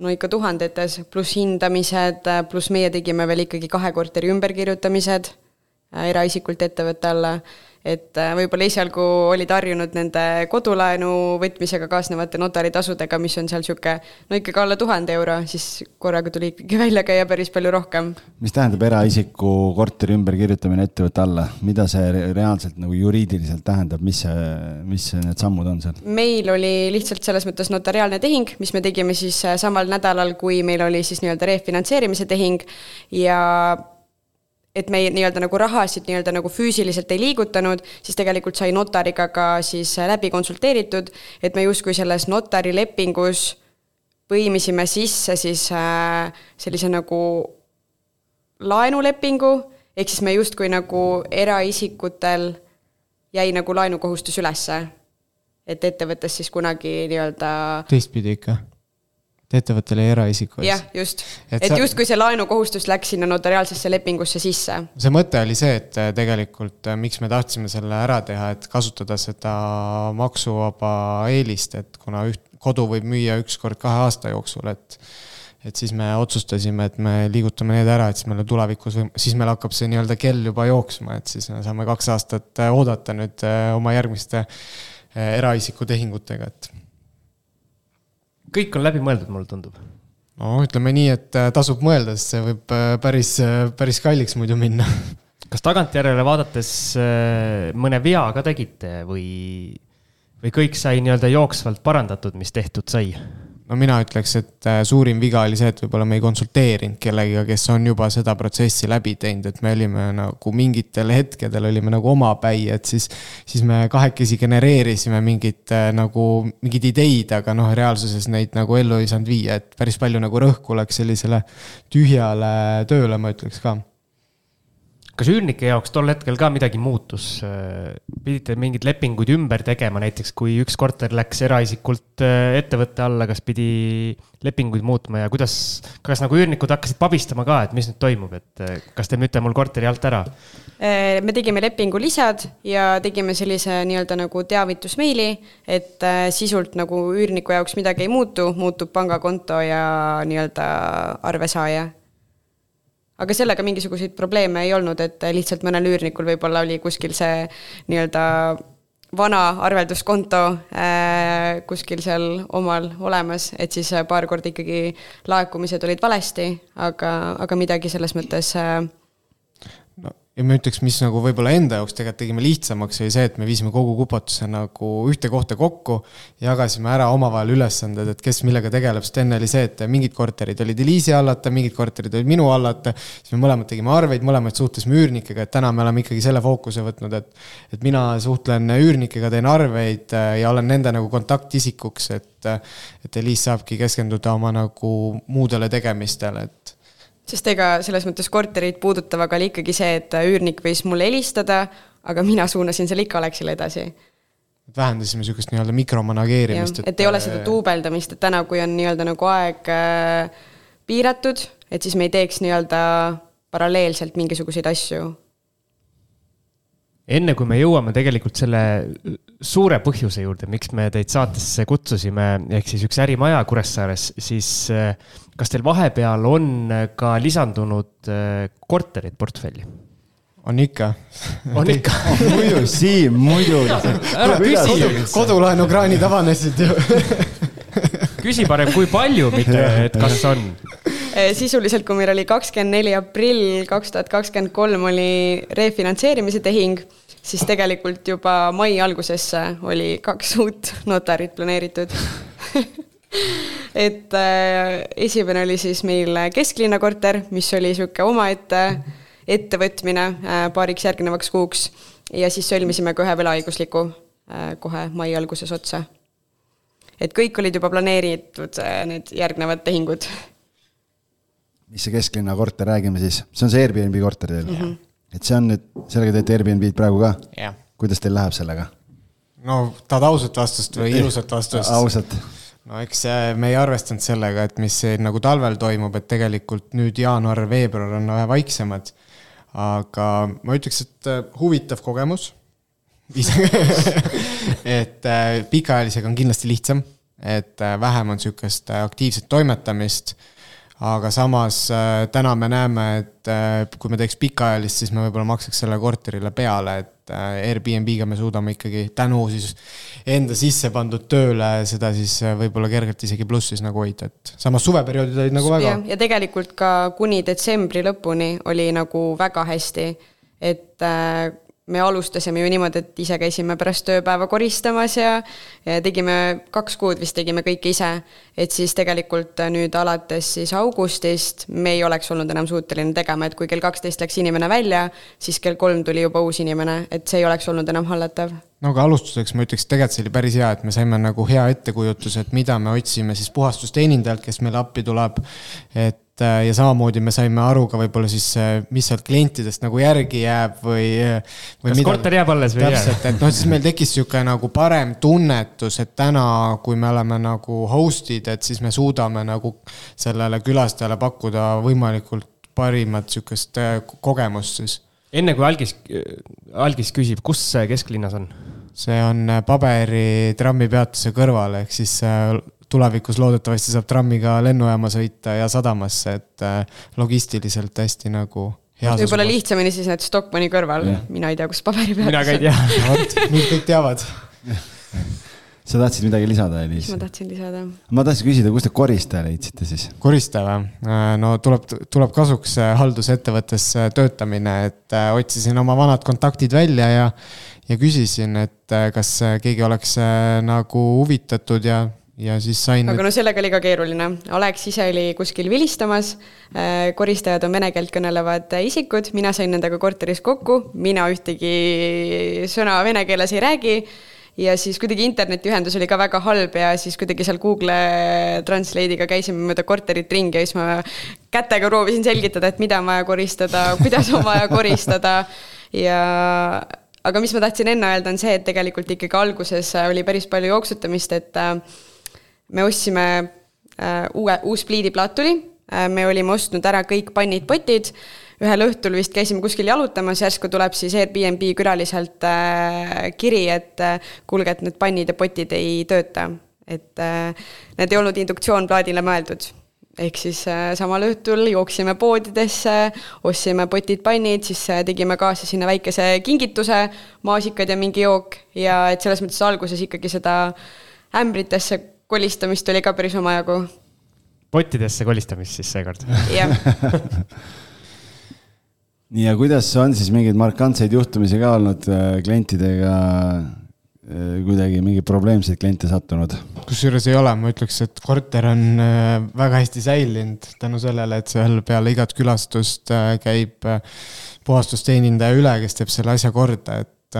no ikka tuhandetes, pluss hindamised, pluss meie tegime veel ikkagi kahe korteri ümberkirjutamised äh, eraisikult ettevõtte alla et äh, võib-olla esialgu olid harjunud nende kodulaenu võtmisega kaasnevate notaritasudega, mis on seal niisugune no ikkagi alla tuhande euro, siis korraga tuli ikkagi välja käia päris palju rohkem. mis tähendab eraisiku korteri ümberkirjutamine ettevõtte alla, mida see reaalselt nagu juriidiliselt tähendab, mis see, mis need sammud on seal? meil oli lihtsalt selles mõttes notariaalne tehing, mis me tegime siis äh, samal nädalal, kui meil oli siis nii-öelda refinantseerimise tehing ja et me nii-öelda nagu rahasid nii-öelda nagu füüsiliselt ei liigutanud, siis tegelikult sai notariga ka siis läbi konsulteeritud, et me justkui selles notarilepingus põimisime sisse siis äh, sellise nagu laenulepingu, ehk siis me justkui nagu eraisikutel jäi nagu laenukohustus ülesse. et ettevõttes siis kunagi nii-öelda teistpidi ikka ettevõttele ja eraisikule. jah, just, et, et sa... justkui see laenukohustus läks sinna notariaalsesse lepingusse sisse. see mõte oli see, et äh, tegelikult äh, miks me tahtsime selle ära teha, et kasutada seda maksuvaba eelist, et kuna üht, kodu võib müüa üks kord kahe aasta jooksul, et et siis me otsustasime, et me liigutame need ära, et siis meil tulevikus, siis meil hakkab see nii-öelda kell juba jooksma, et siis me saame kaks aastat äh, oodata nüüd oma järgmiste eraisiku tehingutega, et kõik on läbimõeldud, mulle tundub. no ütleme nii, et äh, tasub mõelda, sest see võib äh, päris, äh, päris kalliks muidu minna. kas tagantjärele vaadates mõne vea ka tegite või, või kõik sai nii-öelda jooksvalt parandatud, mis tehtud sai? No mina ütleks, et äh, suurim viga oli see, et võib-olla me ei konsulteerinud kellegiga, kes on juba seda protsessi läbi teinud, et me olime nagu mingitel hetkedel olime nagu omapäi, et siis, siis me kahekesi genereerisime mingit äh, nagu, mingeid ideid, aga noh, reaalsuses neid nagu ellu ei saanud viia, et päris palju nagu rõhku läks sellisele tühjale tööle, ma ütleks ka kas üürnike jaoks tol hetkel ka midagi muutus? pidite mingeid lepinguid ümber tegema, näiteks kui üks korter läks eraisikult äh, ettevõtte alla, kas pidi lepinguid muutma ja kuidas, kas nagu üürnikud hakkasid pabistama ka, et mis nüüd toimub, et äh, kas te müüte mul korteri alt ära? Äh, me tegime lepingu lisad ja tegime sellise nii-öelda nagu teavitusmeili, et sisult nagu üürniku jaoks midagi ei muutu, muutub pangakonto ja nii-öelda arvesaaja aga sellega mingisuguseid probleeme ei olnud, et lihtsalt mõnel üürnikul võib-olla oli kuskil see nii-öelda vana arvelduskonto äh, kuskil seal omal olemas, et siis paar korda ikkagi laekumised olid valesti, aga, aga midagi selles mõttes äh, ja ma ütleks, mis nagu võib-olla enda jaoks tegelikult tegime lihtsamaks, oli see, et me viisime kogu kupatuse nagu ühte kohta kokku. jagasime ära omavahel ülesanded, et kes millega tegeleb, sest enne oli see, et mingid korterid olid Eliisi hallata, mingid korterid olid minu hallata. siis me mõlemad tegime arveid, mõlemad suhtlesime üürnikega, et täna me oleme ikkagi selle fookuse võtnud, et. et mina suhtlen üürnikega, teen arveid äh, ja olen nende nagu kontaktisikuks, et. et Eliis saabki keskenduda oma nagu muudele tegemistele, et sest ega selles mõttes korterit puudutavaga oli ikkagi see, et üürnik võis mulle helistada, aga mina suunasin selle ikka Alexile edasi. vähendasime niisugust nii-öelda mikromanageerimist. et ei ole seda duubeldamist, et täna, kui on nii-öelda nagu aeg äh, piiratud, et siis me ei teeks nii-öelda paralleelselt mingisuguseid asju enne kui me jõuame tegelikult selle suure põhjuse juurde, miks me teid saatesse kutsusime, ehk siis üks ärimaja Kuressaares, siis äh, kas teil vahepeal on ka lisandunud äh, korterid portfelli? on ikka. on ikka muidu, Siim, muidugi. ära küsi. kodulaenukraanid avanesid ju küsi parem, kui palju, mitte et kas on. Äh, sisuliselt, kui meil oli kakskümmend neli aprill kaks tuhat kakskümmend kolm oli refinantseerimise tehing, siis tegelikult juba mai algusesse oli kaks uut notarit planeeritud et äh, esimene oli siis meil kesklinna korter, mis oli niisugune omaette ettevõtmine äh, paariks järgnevaks kuuks ja siis sõlmisime ka ühe võlaõigusliku äh, kohe mai alguses otsa. et kõik olid juba planeeritud, need järgnevad tehingud. mis see kesklinna korter, räägime siis, see on see Airbnb korter teil mm? -hmm. et see on nüüd, sellega teete Airbnb-d praegu ka? kuidas teil läheb sellega? no tahad ausat vastust või ilusat vastust? ausat no eks me ei arvestanud sellega, et mis nagu talvel toimub, et tegelikult nüüd jaanuar-veebruar on vähe vaiksemad. aga ma ütleks, et äh, huvitav kogemus. Et äh, pikaajalisega on kindlasti lihtsam, et äh, vähem on sihukest aktiivset toimetamist aga samas täna me näeme, et kui me teeks pikaajalist, siis me võib-olla maksaks selle korterile peale, et Airbnb-ga me suudame ikkagi tänu siis enda sisse pandud tööle seda siis äh, võib-olla kergelt isegi plussis nagu hoida, et samas suveperioodid olid nagu väga. ja tegelikult ka kuni detsembri lõpuni oli nagu väga hästi, et äh, me alustasime ju niimoodi, et ise käisime pärast tööpäeva koristamas ja, ja tegime, kaks kuud vist tegime kõike ise. et siis tegelikult nüüd alates siis augustist me ei oleks olnud enam suuteline tegema, et kui kell kaksteist läks inimene välja, siis kell kolm tuli juba uus inimene, et see ei oleks olnud enam hallatav no aga alustuseks ma ütleks, tegelikult see oli päris hea, et me saime nagu hea ettekujutuse, et mida me otsime siis puhastusteenindajalt, kes meile appi tuleb. et äh, ja samamoodi me saime aru ka võib-olla siis, äh, mis sealt klientidest nagu järgi jääb või, äh, või. kas korter jääb alles või ei jää? täpselt, et noh, siis meil tekkis sihuke nagu parem tunnetus, et täna, kui me oleme nagu host'id, et siis me suudame nagu sellele külastajale pakkuda võimalikult parimat sihukest kogemust siis enne kui algis, algis küsib, kus see kesklinnas on? see on paberi trammipeatuse kõrval, ehk siis tulevikus loodetavasti saab trammiga lennujaama sõita ja sadamasse, et äh, logistiliselt hästi nagu võib-olla lihtsamini siis need Stockmanni kõrval, mina ei tea, kus paberipeatus on. mina ka ei tea vot, nüüd kõik teavad sa tahtsid midagi lisada, Eliis? ma tahtsin lisada. ma tahtsin küsida, kust te koristaja leidsite siis? koristaja või? Äh, no tuleb, tuleb kasuks äh, haldusettevõttes töötamine, et otsisin oma vanad kontaktid välja ja, ja küsisin, et kas keegi oleks nagu huvitatud ja ja siis sain. aga no sellega oli ka keeruline. Alex ise oli kuskil vilistamas, koristajad on vene keelt kõnelevad isikud, mina sain nendega korteris kokku, mina ühtegi sõna vene keeles ei räägi ja siis kuidagi internetiühendus oli ka väga halb ja siis kuidagi seal Google Translate'iga käisime mööda korterit ringi ja siis ma kätega proovisin selgitada, et mida on vaja koristada, kuidas on vaja koristada ja aga mis ma tahtsin enne öelda, on see, et tegelikult ikkagi alguses oli päris palju jooksutamist, et äh, me ostsime äh, uue, uus pliidiplaat tuli, äh, me olime ostnud ära kõik pannid-potid ühel õhtul vist käisime kuskil jalutamas, järsku tuleb siis Airbnb külaliselt äh, kiri, et äh, kuulge, et need pannid ja potid ei tööta. et äh, need ei olnud induktsioonplaadile mõeldud. ehk siis äh, samal õhtul jooksime poodidesse, ostsime potid-pannid, siis äh, tegime kaasa sinna väikese kingituse, maasikad ja mingi jook ja et selles mõttes alguses ikkagi seda ämbritesse kolistamist oli ka päris omajagu. pottidesse kolistamist siis seekord? jah nii, ja kuidas on siis mingeid markantseid juhtumisi ka olnud äh, klientidega äh, kuidagi mingeid probleemseid kliente sattunud? kusjuures ei ole, ma ütleks, et korter on äh, väga hästi säilinud tänu sellele, et seal peale igat külastust käib puhastusteenindaja üle, kes teeb selle asja korda, et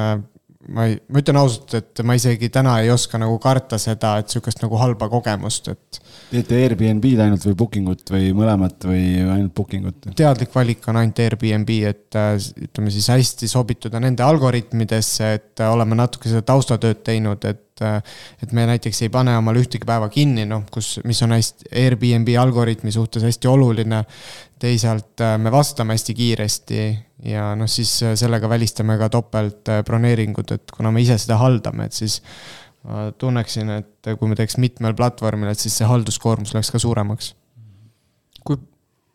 ma ei, ma ütlen ausalt, et ma isegi täna ei oska nagu karta seda, et sihukest nagu halba kogemust, et. teete Airbnb-d ainult või booking ut või mõlemat või ainult booking ut? teadlik valik on ainult Airbnb, et äh, ütleme siis hästi sobituda nende algoritmidesse, et äh, oleme natuke seda taustatööd teinud, et äh, et me näiteks ei pane omale ühtegi päeva kinni, noh, kus, mis on hästi Airbnb algoritmi suhtes hästi oluline. teisalt me vastame hästi kiiresti ja noh, siis äh, sellega välistame ka topeltbroneeringud, et kuna me ise seda haldame, et siis ma tunneksin, et kui me teeks mitmel platvormil, et siis see halduskoormus läheks ka suuremaks. kui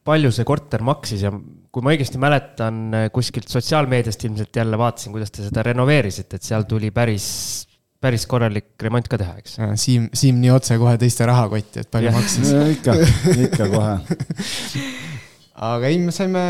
palju see korter maksis ja kui ma õigesti mäletan, kuskilt sotsiaalmeediast ilmselt jälle vaatasin, kuidas te seda renoveerisite, et seal tuli päris, päris korralik remont ka teha, eks? Siim, Siim nii otse kohe tõiste rahakotti, et palju maksis. Ikka, ikka kohe. Aga ei, me saime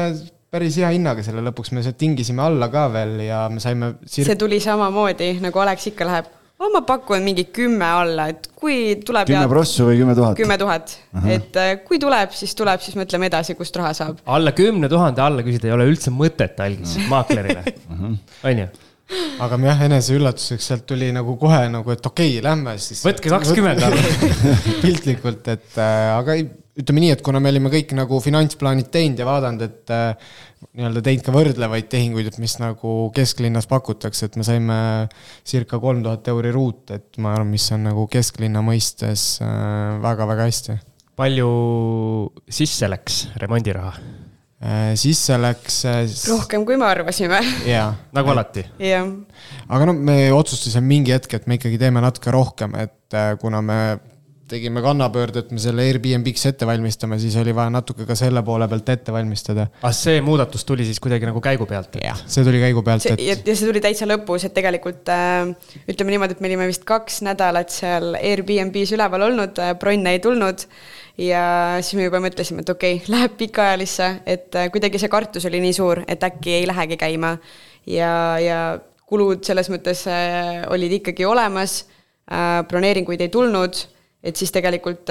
päris hea hinnaga selle lõpuks, me tingisime alla ka veel ja me saime sir.... see tuli samamoodi nagu Alex ikka läheb. Oh, ma pakun mingi kümme alla, et kui tuleb. kümme prossu või kümme tuhat? kümme tuhat, et äh, kui tuleb, siis tuleb, siis mõtleme edasi, kust raha saab. alla kümne tuhande alla küsida ei ole üldse mõtet algis maaklerile, on ju aga jah, eneseüllatuseks sealt tuli nagu kohe nagu, et okei okay,, lähme siis. võtke kakskümmend alla piltlikult, et äh, aga ütleme nii, et kuna me olime kõik nagu finantsplaanid teinud ja vaadanud, et äh, nii-öelda teinud ka võrdlevaid tehinguid, et mis nagu kesklinnas pakutakse, et me saime circa kolm tuhat euri ruut, et ma arvan, mis on nagu kesklinna mõistes väga-väga äh, hästi. palju sisse läks remondiraha? Äh, sisse läks. Äh, rohkem, kui me arvasime. jaa. nagu alati. jah. aga no me otsustasime mingi hetk, et me ikkagi teeme natuke rohkem, et äh, kuna me tegime kannapöörde, et me selle Airbnb-ks ette valmistame, siis oli vaja natuke ka selle poole pealt ette valmistada. ah, see muudatus tuli siis kuidagi nagu käigu pealt? jah, see tuli käigu pealt, et. ja, see tuli täitsa lõpus, et tegelikult äh, ütleme niimoodi, et me olime vist kaks nädalat seal Airbnb-s üleval olnud äh,, bronne ei tulnud ja siis me juba mõtlesime, et okei okay,, läheb pikaajalisse, et äh, kuidagi see kartus oli nii suur, et äkki ei lähegi käima. ja, ja kulud selles mõttes äh, olid ikkagi olemas, äh, broneeringuid ei tulnud, et siis tegelikult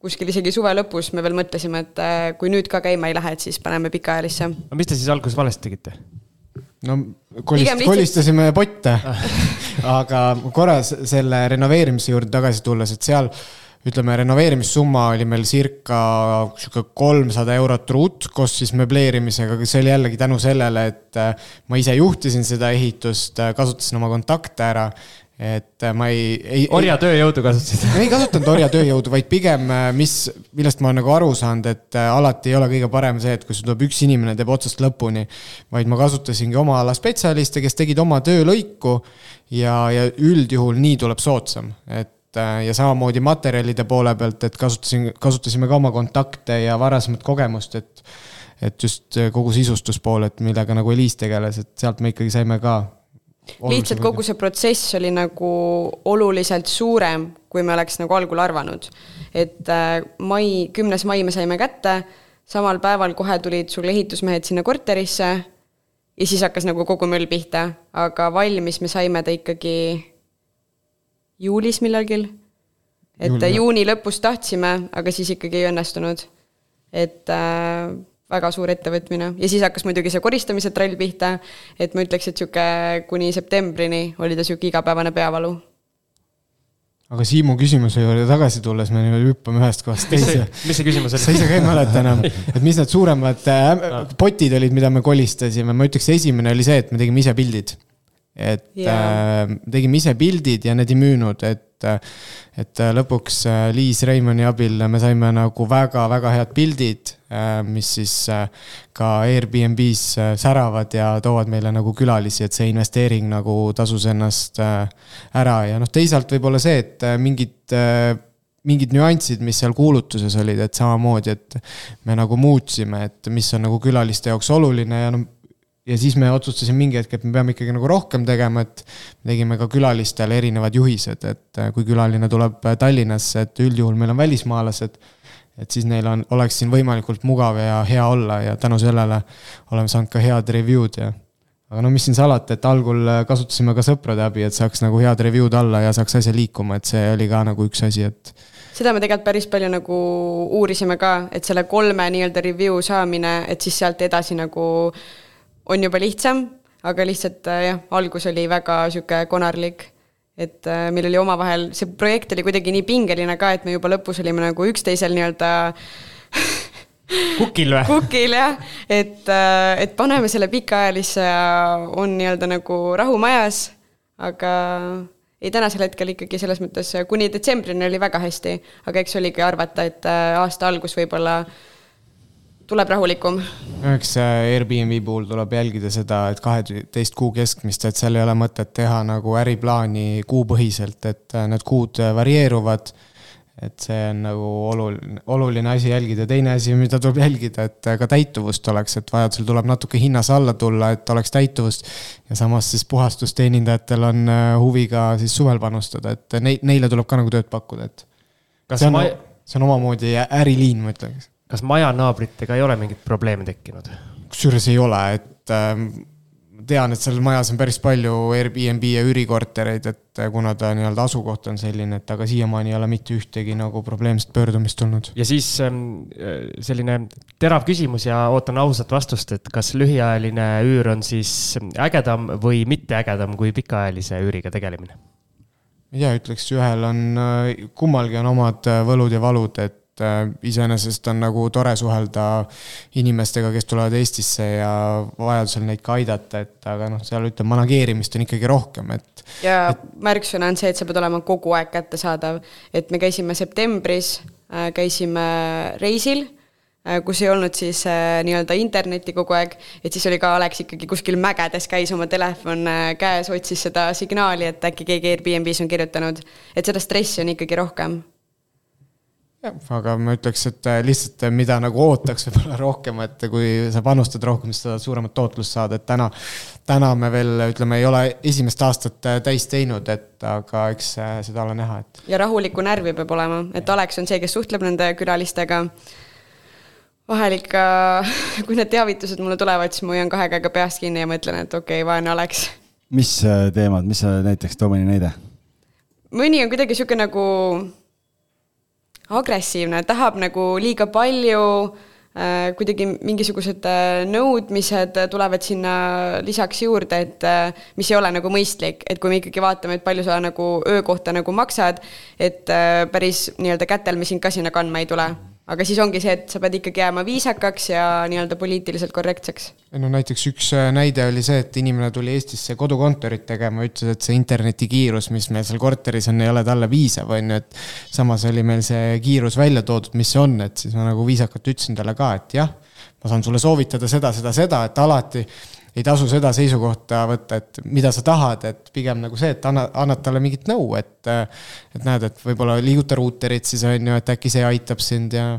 kuskil isegi suve lõpus me veel mõtlesime, et kui nüüd ka käima ei lähe, et siis paneme pikaajalisse. aga mis te siis alguses valesti tegite? no kolist, lihtsalt... kolistasime potte aga korra selle renoveerimise juurde tagasi tulles, et seal ütleme, renoveerimissumma oli meil circa sihuke kolmsada eurot ruut koos siis möbleerimisega, aga see oli jällegi tänu sellele, et äh, ma ise juhtisin seda ehitust, äh, kasutasin oma kontakte ära et äh, ma ei, ei. orjatööjõudu kasutasid? ei kasutanud orjatööjõudu, vaid pigem, mis, millest ma olen nagu aru saanud, et alati ei ole kõige parem see, et kui sul tuleb üks inimene, teeb otsast lõpuni. vaid ma kasutasingi oma ala spetsialiste, kes tegid oma töölõiku ja, ja üldjuhul nii tuleb soodsam, et Äh, ja samamoodi materjalide poole pealt, et kasutasin, kasutasime ka oma kontakte ja varasemat kogemust, et et just äh, kogu sisustuspool, et millega nagu Eliis tegeles, et sealt me ikkagi saime ka. lihtsalt kogu see protsess oli nagu oluliselt suurem, kui me oleks nagu algul arvanud. et äh, mai, kümnes mai me saime kätte, samal päeval kohe tulid sul ehitusmehed sinna korterisse ja siis hakkas nagu kogu möll pihta, aga valmis me saime ta ikkagi juulis millalgi. et Juuli. juuni lõpus tahtsime, aga siis ikkagi ei õnnestunud. et äh, väga suur ettevõtmine ja siis hakkas muidugi see koristamise trall pihta, et ma ütleks, et sihuke kuni septembrini oli ta sihuke igapäevane peavalu aga Siimu küsimuse juurde tagasi tulles me niimoodi hüppame ühest kohast teise. mis see küsimus oli? sa ise ka ei mäleta enam, et mis need suuremad äh, potid olid, mida me kolistasime, ma ütleks, esimene oli see, et me tegime ise pildid et yeah. äh, tegime ise pildid ja need ei müünud, et, et äh, lõpuks äh, Liis Reimanni abil me saime nagu väga-väga head pildid äh,, mis siis ka Airbnb-s säravad ja toovad meile nagu külalisi, et see investeering nagu tasus ennast ära ja noh, teisalt võib-olla see, et mingid mingid nüansid, mis seal kuulutuses olid, et samamoodi, et me nagu muutsime, et mis on nagu külaliste jaoks oluline ja noh ja siis me otsustasime mingi hetk, et me peame ikkagi nagu rohkem tegema, et tegime ka külalistele erinevad juhised, et äh, kui külaline tuleb äh, Tallinnasse, et üldjuhul meil on välismaalased, et siis neil on, oleks siin võimalikult mugav ja hea olla ja tänu sellele oleme saanud ka head review'd ja aga no mis siin salata, et algul kasutasime ka sõprade abi, et saaks nagu head review'd alla ja saaks asja liikuma, et see oli ka nagu üks asi, et seda me tegelikult päris palju nagu uurisime ka, et selle kolme nii-öelda review saamine, et siis sealt edasi nagu on juba lihtsam, aga lihtsalt äh, jah, algus oli väga sihuke konarlik. et äh, meil oli omavahel, see projekt oli kuidagi nii pingeline ka, et me juba lõpus olime nagu üksteisel nii-öelda kukil või? kukil jah, et, äh, et paneme selle pikaajalisse ja on nii-öelda nagu rahu majas, aga ei, tänasel hetkel ikkagi selles mõttes kuni detsembrini oli väga hästi, aga eks oligi arvata, et äh, aasta algus võib-olla tuleb rahulikum. eks äh, Airbnb puhul tuleb jälgida seda, et kaheteist kuu keskmist, et seal ei ole mõtet teha nagu äriplaani kuupõhiselt, et äh, need kuud varieeruvad et see on nagu oluline, oluline asi jälgida, teine asi, mida tuleb jälgida, et ka täituvust oleks, et vajadusel tuleb natuke hinnas alla tulla, et oleks täituvust. ja samas siis puhastusteenindajatel on äh, huvi ka siis suvel panustada, et neile tuleb ka nagu tööd pakkuda, et. see on ma..., see on omamoodi äriliin, ma ütleks. Kas majanaabritega ei ole mingit probleemi tekkinud? kusjuures ei ole, et ähm, tean, et seal majas on päris palju Airbnb ja üürikortereid, et kuna ta nii-öelda asukoht on selline, et aga siiamaani ei ole mitte ühtegi nagu probleemset pöördumist tulnud. ja siis ähm, selline terav küsimus ja ootan ausat vastust, et kas lühiajaline üür on siis ägedam või mitte ägedam kui pikaajalise üüriga tegelemine? ma ei tea, ütleks ühel on, kummalgi on omad võlud ja valud, et et äh, iseenesest on nagu tore suhelda inimestega, kes tulevad Eestisse ja vajadusel neid ka aidata, et aga noh, seal ütleme, manageerimist on ikkagi rohkem, et. ja et... märksõna on see, et sa pead olema kogu aeg kättesaadav, et me käisime septembris, äh, käisime reisil äh, kus ei olnud siis äh, nii-öelda internetti kogu aeg, et siis oli ka Alex ikkagi kuskil mägedes, käis oma telefon äh, käes, otsis seda signaali, et äkki keegi Airbnb-s on kirjutanud. et seda stressi on ikkagi rohkem jah, aga ma ütleks, et äh, lihtsalt äh, mida nagu ootaks võib-olla rohkem, et kui sa panustad rohkem, siis saad suuremat tootlust saada, et täna, täna me veel ütleme, ei ole esimest aastat äh, täis teinud, et aga eks seda ole näha, et. ja rahulikku närvi peab olema, et Alex on see, kes suhtleb nende külalistega. vahel ikka, kui need teavitused mulle tulevad, siis ma hoian kahe käega peast kinni ja mõtlen, et okei okay,, vaene Alex. mis teemad, mis sa näiteks, too mõni näide? mõni on kuidagi sihuke nagu agressiivne, tahab nagu liiga palju äh,, kuidagi mingisugused äh, nõudmised tulevad sinna lisaks juurde, et äh, mis ei ole nagu mõistlik, et kui me ikkagi vaatame, et palju sa nagu öö kohta nagu maksad, et päris nii-öelda kätel me sind ka sinna kandma ei tule aga siis ongi see, et sa pead ikkagi jääma viisakaks ja nii-öelda poliitiliselt korrektseks. no näiteks üks äh, näide oli see, et inimene tuli Eestisse kodukontorit tegema, ütles, et see internetikiirus, mis meil seal korteris on, ei ole talle piisav, on ju, et samas oli meil see kiirus välja toodud, mis see on, et siis ma nagu viisakalt ütlesin talle ka, et jah, ma saan sulle soovitada seda, seda, seda, et alati ei tasu seda seisukohta võtta, et mida sa tahad, et pigem nagu see, et anna, annad talle mingit nõu, et. et näed, et võib-olla liiguta ruuterit siis on ju, et äkki see aitab sind ja.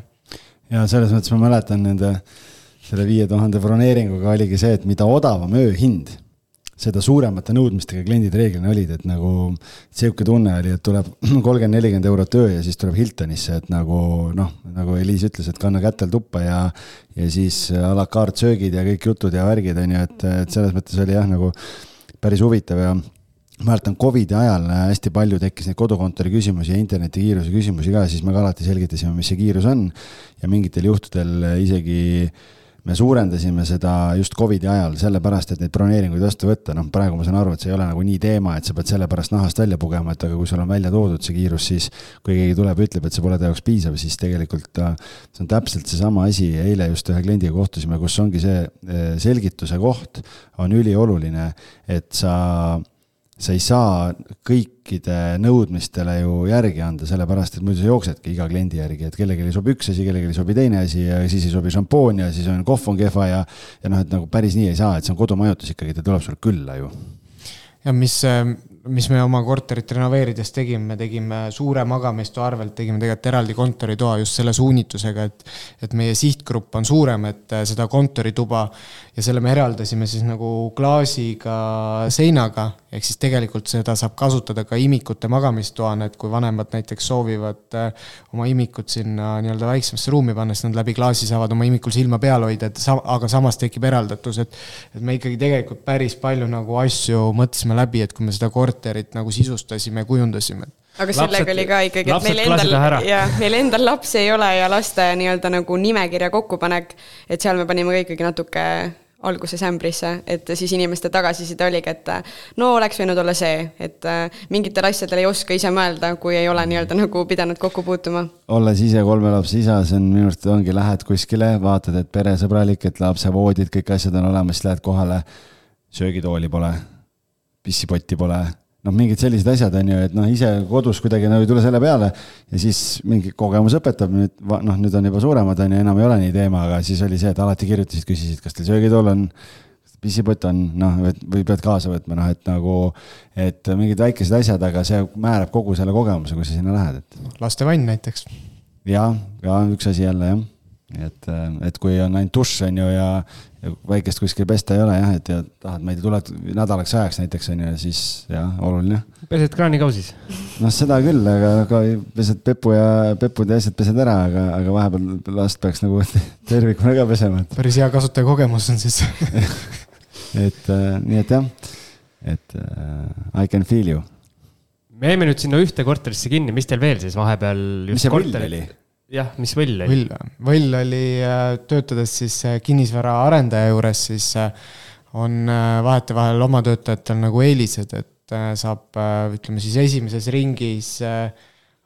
ja selles mõttes ma mäletan nende, selle viie tuhande broneeringuga oligi see, et mida odavam ööhind seda suuremate nõudmistega kliendid reeglina olid, et nagu sihuke tunne oli, et tuleb kolmkümmend, nelikümmend eurot öö ja siis tuleb Hiltonisse, et nagu noh, nagu Eliis ütles, et kanna kätel tuppa ja ja siis a la carte söögid ja kõik jutud ja värgid, on ju, et, et selles mõttes oli jah, nagu päris huvitav ja mäletan Covidi ajal hästi palju tekkis neid kodukontori küsimusi ja internetikiiruse küsimusi ka, siis me ka alati selgitasime, mis see kiirus on. Ja mingitel juhtudel isegi äh, me suurendasime seda just Covidi ajal sellepärast, et neid broneeringuid vastu võtta, noh, praegu ma saan aru, et see ei ole nagu nii teema, et sa pead selle pärast nahast välja pugema, et aga kui sul on välja toodud see kiirus, siis kui keegi tuleb ja ütleb, et see pole ta jaoks piisav, siis tegelikult äh, see on täpselt seesama asi, eile just ühe kliendiga kohtusime, kus ongi see äh, selgituse koht on ülioluline, et sa sa ei saa kõikide nõudmistele ju järgi anda, sellepärast et muidu sa jooksedki iga kliendi järgi, et kellelegi sobi üks asi, kellelegi sobi teine asi ja siis ei sobi šampoon ja siis on kohv on kehva ja, ja noh, et nagu päris nii ei saa, et see on kodumajutus ikkagi, ta tuleb sulle külla ju. ja mis äh, mis me oma korterit renoveerides tegime, me tegime suure magamistoa arvelt, tegime tegelikult eraldi kontoritoa just selle suunitusega, et et meie sihtgrupp on suurem, et äh, seda kontorituba ja selle me eraldasime siis nagu klaasiga seinaga, ehk siis tegelikult seda saab kasutada ka imikute magamistoana, et kui vanemad näiteks soovivad äh, oma imikut sinna nii-öelda väiksemasse ruumi panna, siis nad läbi klaasi saavad oma imikul silma peal hoida, et sa-, aga samas tekib eraldatus, et et me ikkagi tegelikult päris palju nagu asju mõtlesime läbi, et kui me seda korterit nagu sisustasime, kujundasime aga sellega Lapsed- oli ka ikkagi, et meil endal ära. ja meil endal lapsi ei ole ja laste nii-öelda nagu nimekirja kokkupanek, et seal me panime ka ikkagi natuke alguses ämbrisse, et siis inimeste tagasiside oligi, et no oleks võinud olla see, et äh, mingitel asjadel ei oska ise mõelda, kui ei ole nii-öelda nagu pidanud kokku puutuma. olles ise kolme lapse isa, see on minu arust ongi, lähed kuskile, vaatad, et peresõbralik, et lapsevoodid, kõik asjad on olemas, siis lähed kohale. söögitooli pole, pissipotti pole, noh, mingid sellised asjad on ju, et noh, ise kodus kuidagi nagu ei tule selle peale. ja siis mingi kogemus õpetab nüüd, noh, nüüd on juba suuremad on ju, enam ei ole nii teema, aga siis oli see, et alati kirjutasid, küsisid, kas teil söögitool on pissipott on, noh, või pead kaasa võtma, noh, et nagu, et mingid väikesed asjad, aga see määrab kogu selle kogemuse, kui sa sinna lähed, et lastevann näiteks. ja, ja üks asi jälle jah, et, et kui on ainult dušš on ju ja, ja väikest kuskil pesta ei ole jah, et ja tahad, ma ei tea, tuled nädalaks ajaks näiteks on ju, siis jah, oluline. pesed kraanikausis. noh, seda küll, aga, aga pesed pepu ja pepud ja asjad pesed ära, aga, aga vahepeal last peaks nagu tervikuna ka pesema, päris hea kasutajakogemus on siis et, et äh, nii et jah, et uh, I can feel you. me jäime nüüd sinna ühte korterisse kinni, mis teil veel siis vahepeal mis see võll oli? Jah, mis võll oli? võll, võll oli äh, töötades siis äh, kinnisvaraarendaja juures, siis äh, on vahetevahel oma töötajatel nagu eelised, et saab, ütleme siis esimeses ringis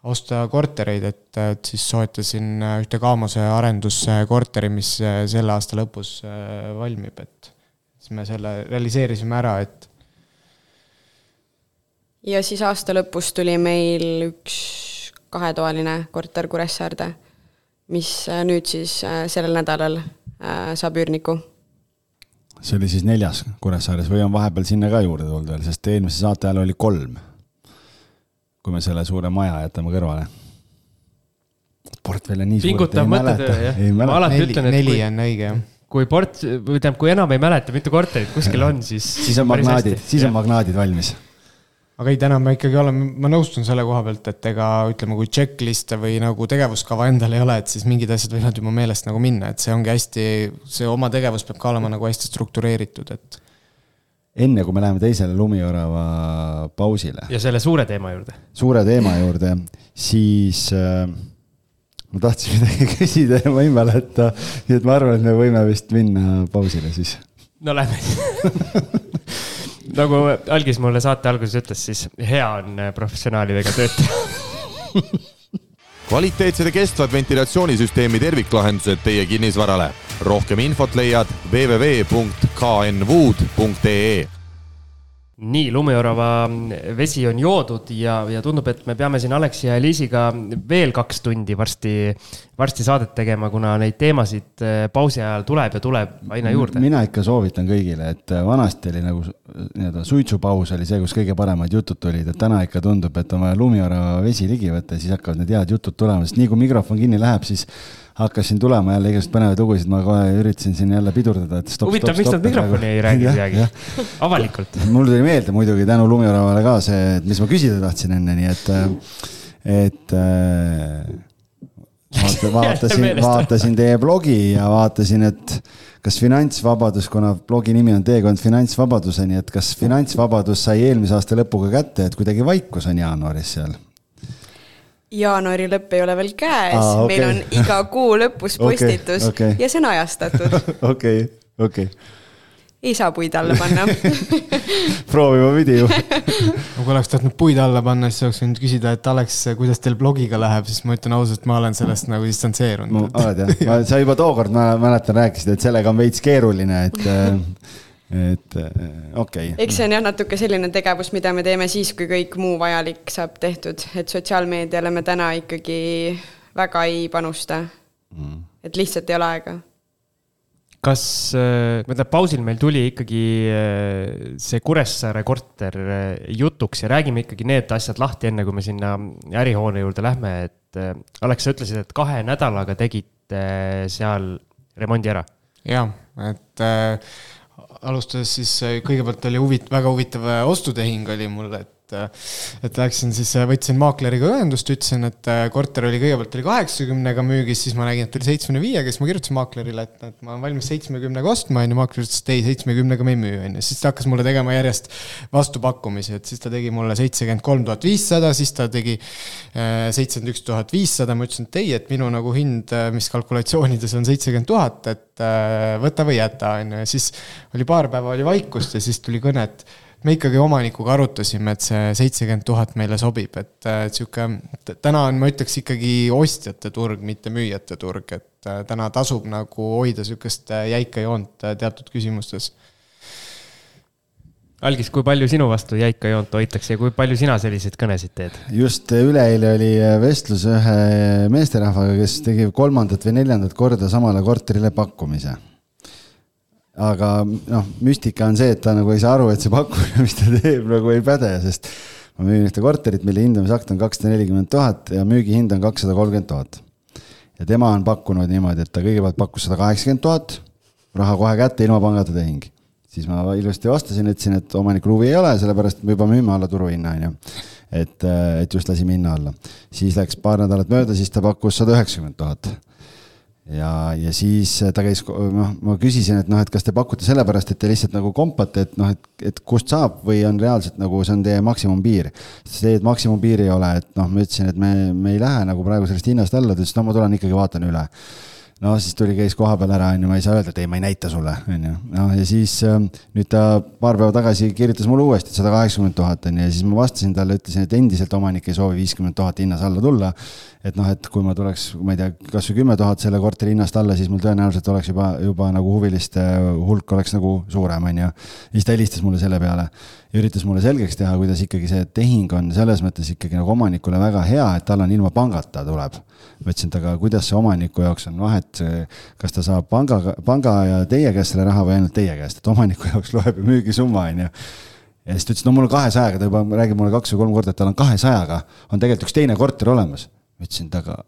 osta kortereid, et, et siis soetasin ühte Kaamose arenduskorteri, mis äh, selle aasta lõpus valmib, et siis me selle realiseerisime ära, et ja siis aasta lõpus tuli meil üks kahetoaline korter Kuressaarde, mis äh, nüüd siis äh, sellel nädalal äh, saab üürniku. see oli siis neljas Kuressaares või on vahepeal sinna ka juurde tulnud veel, sest eelmise saate ajal oli kolm. kui me selle suure maja jätame kõrvale. portfell on nii pingutav mõttetöö jah, ma alati neli, ütlen, et neli kui, on õige, jah. kui port-, või tähendab, kui enam ei mäleta, mitu korterit kuskil on, siis. siis on magnaadid, siis on magnaadid valmis aga ei, täna me ikkagi oleme, ma nõustun selle koha pealt, et ega ütleme, kui checklist'e või nagu tegevuskava endal ei ole, et siis mingid asjad võivad juba meelest nagu minna, et see ongi hästi, see oma tegevus peab ka olema nagu hästi struktureeritud, et. enne kui me läheme teisele lumiorava pausile, ja selle suure teema juurde. suure teema juurde, siis äh, ma tahtsin midagi küsida ja ma ei mäleta, nii et ma arvan, et me võime vist minna pausile siis. no lähme nagu Algis mulle saate alguses ütles, siis hea on professionaalidega töötada kvaliteetsed ja kestvad ventilatsioonisüsteemi terviklahendused teie kinnisvarale. rohkem infot leiad www.knwood.ee nii, lumiorava vesi on joodud ja, ja tundub, et me peame siin Aleksi ja Liisiga veel kaks tundi varsti, varsti saadet tegema, kuna neid teemasid eh, pausi ajal tuleb ja tuleb aina juurde. mina ikka soovitan kõigile, et vanasti oli nagu nii-öelda suitsupaus oli see, kus kõige paremad jutud tulid, et täna ikka tundub, et on vaja lumiorava vesi ligi võtta ja siis hakkavad need head jutud tulema, sest nii kui mikrofon kinni läheb, siis hakkasin tulema jälle igasuguseid põnevaid lugusid, ma kohe üritasin siin jälle pidurdada, et stopp, huvitav, stopp, miks stopp. nad mikrofoni ei räägi midagi? avalikult. mul tuli meelde muidugi tänu Lumioravale ka see, et mis ma küsida tahtsin enne, nii et, et äh, vaata, vaatasin, vaatasin teie blogi ja vaatasin, et kas finantsvabadus, kuna blogi nimi on Teekond finantsvabaduseni, et kas finantsvabadus sai eelmise aasta lõpuga kätte, et kuidagi vaikus on jaanuaris seal? Jaanuari lõpp ei ole veel käes ah, okay. meil on iga kuu lõpus postitus okei. ja see on ajastatud. okei, okei, ei saa puid alla panna proovima pidi ju. kui oleks tahtnud puid alla panna, siis oleks võinud küsida, et Alex, kuidas teil blogiga läheb, siis ma ütlen ausalt, ma olen sellest nagu distantseerunud. oled jah, sa juba tookord, ma mäletan, rääkisid, et sellega on veits keeruline, et, et okei okay. eks see on jah, natuke selline tegevus, mida me teeme siis, kui kõik muu vajalik saab tehtud, et sotsiaalmeediale me täna ikkagi väga ei panusta mm.. et lihtsalt ei ole aega. kas, äh, ma tean, pausil meil tuli ikkagi äh, see Kuressaare korter äh, jutuks ja räägime ikkagi need asjad lahti, enne kui me sinna ärihoone juurde lähme, et Alex, sa ütlesid, et kahe nädalaga tegite seal remondi ära. jah, et äh, alustades siis kõigepealt oli huvit-, väga huvitav ostutehing oli mul, et et, et läksin siis, võtsin maakleriga ühendust, ütlesin, et äh, korter oli kõigepealt oli kaheksakümnega müügis, siis ma nägin, et oli seitsmekümne viiega, siis ma kirjutasin maaklerile, et, et ma olen valmis seitsmekümnega ostma, on ju, maakler ütles, et ei, seitsmekümnega me ei müü, on ju, siis ta hakkas mulle tegema järjest vastupakkumisi, et siis ta tegi mulle seitsekümmend kolm tuhat viissada, siis ta tegi äh, seitsekümmend üks tuhat viissada, ma ütlesin, et ei, et minu nagu hind, äh, mis kalkulatsioonides on seitsekümmend tuhat, et võta või jäta, on ju, ja siis oli paar päeva oli vaikust ja siis tuli kõne, et me ikkagi omanikuga arutasime, et see seitsekümmend tuhat meile sobib, et äh, sihuke, täna on, ma ütleks ikkagi ostjate turg, mitte müüjate turg, et äh, täna tasub nagu hoida sihukest äh, jäika joont teatud küsimustes. Algis, kui palju sinu vastu jäika joont hoitakse ja kui palju sina selliseid kõnesid teed? just üleeile oli vestlus ühe meesterahvaga, kes tegi kolmandat või neljandat korda samale korterile pakkumise aga noh, müstika on see, et ta nagu ei saa aru, et see pakkumine, mis ta teeb, nagu ei päde, sest ma müün ühte korterit, mille hindamisakt on kakssada nelikümmend tuhat ja müügihind on kakssada kolmkümmend tuhat. ja tema on pakkunud niimoodi, et ta kõigepealt pakkus sada kaheksakümmend tuhat, raha kohe kätte, ilma pangata tehing. siis ma ilusti vastasin, ütlesin, et omanikul huvi ei ole, sellepärast me juba müüme alla turuhinna, on ju. et, et just lasime hinna alla. siis läks paar nädalat mööda, siis ta pakkus sada üheksakümmend tuhat ja, ja siis ta käis, noh, ma küsisin, et noh, et kas te pakute sellepärast, et te lihtsalt nagu kompate, et noh, et, et kust saab või on reaalselt nagu see on teie maksimumpiir. sest teie maksimumpiiri ei ole, et noh, ma ütlesin, et me, me ei lähe nagu praegu sellest hinnast alla, ta ütles, no ma tulen ikkagi vaatan üle no siis tuli, käis koha peal ära, on ju, ma ei saa öelda, et ei, ma ei näita sulle, on ju. noh, ja siis äh, nüüd ta paar päeva tagasi kirjutas mulle uuesti, et sada kaheksakümmend tuhat on ju, ja siis ma vastasin talle, ütlesin, et endiselt omanik ei soovi viiskümmend tuhat hinnas alla tulla. et noh, et kui ma tuleks, ma ei tea, kasvõi kümme tuhat selle korteri hinnast alla, siis mul tõenäoliselt oleks juba, juba nagu huviliste hulk oleks nagu suurem, on ju. ja siis ta helistas mulle selle peale üritas mulle selgeks teha, kuidas ikkagi see tehing on selles mõttes ikkagi nagu omanikule väga hea, et tal on ilma pangata tuleb. ma ütlesin, et aga kuidas see omaniku jaoks on vahet, kas ta saab panga, panga ja teie käest selle raha või ainult teie käest, et omaniku jaoks loeb ju müügisumma, on ju ja siis ta ütles, no mul on kahesajaga, ta juba räägib mulle kaks või kolm korda, et tal on kahesajaga, on tegelikult üks teine korter olemas. ma ütlesin, et aga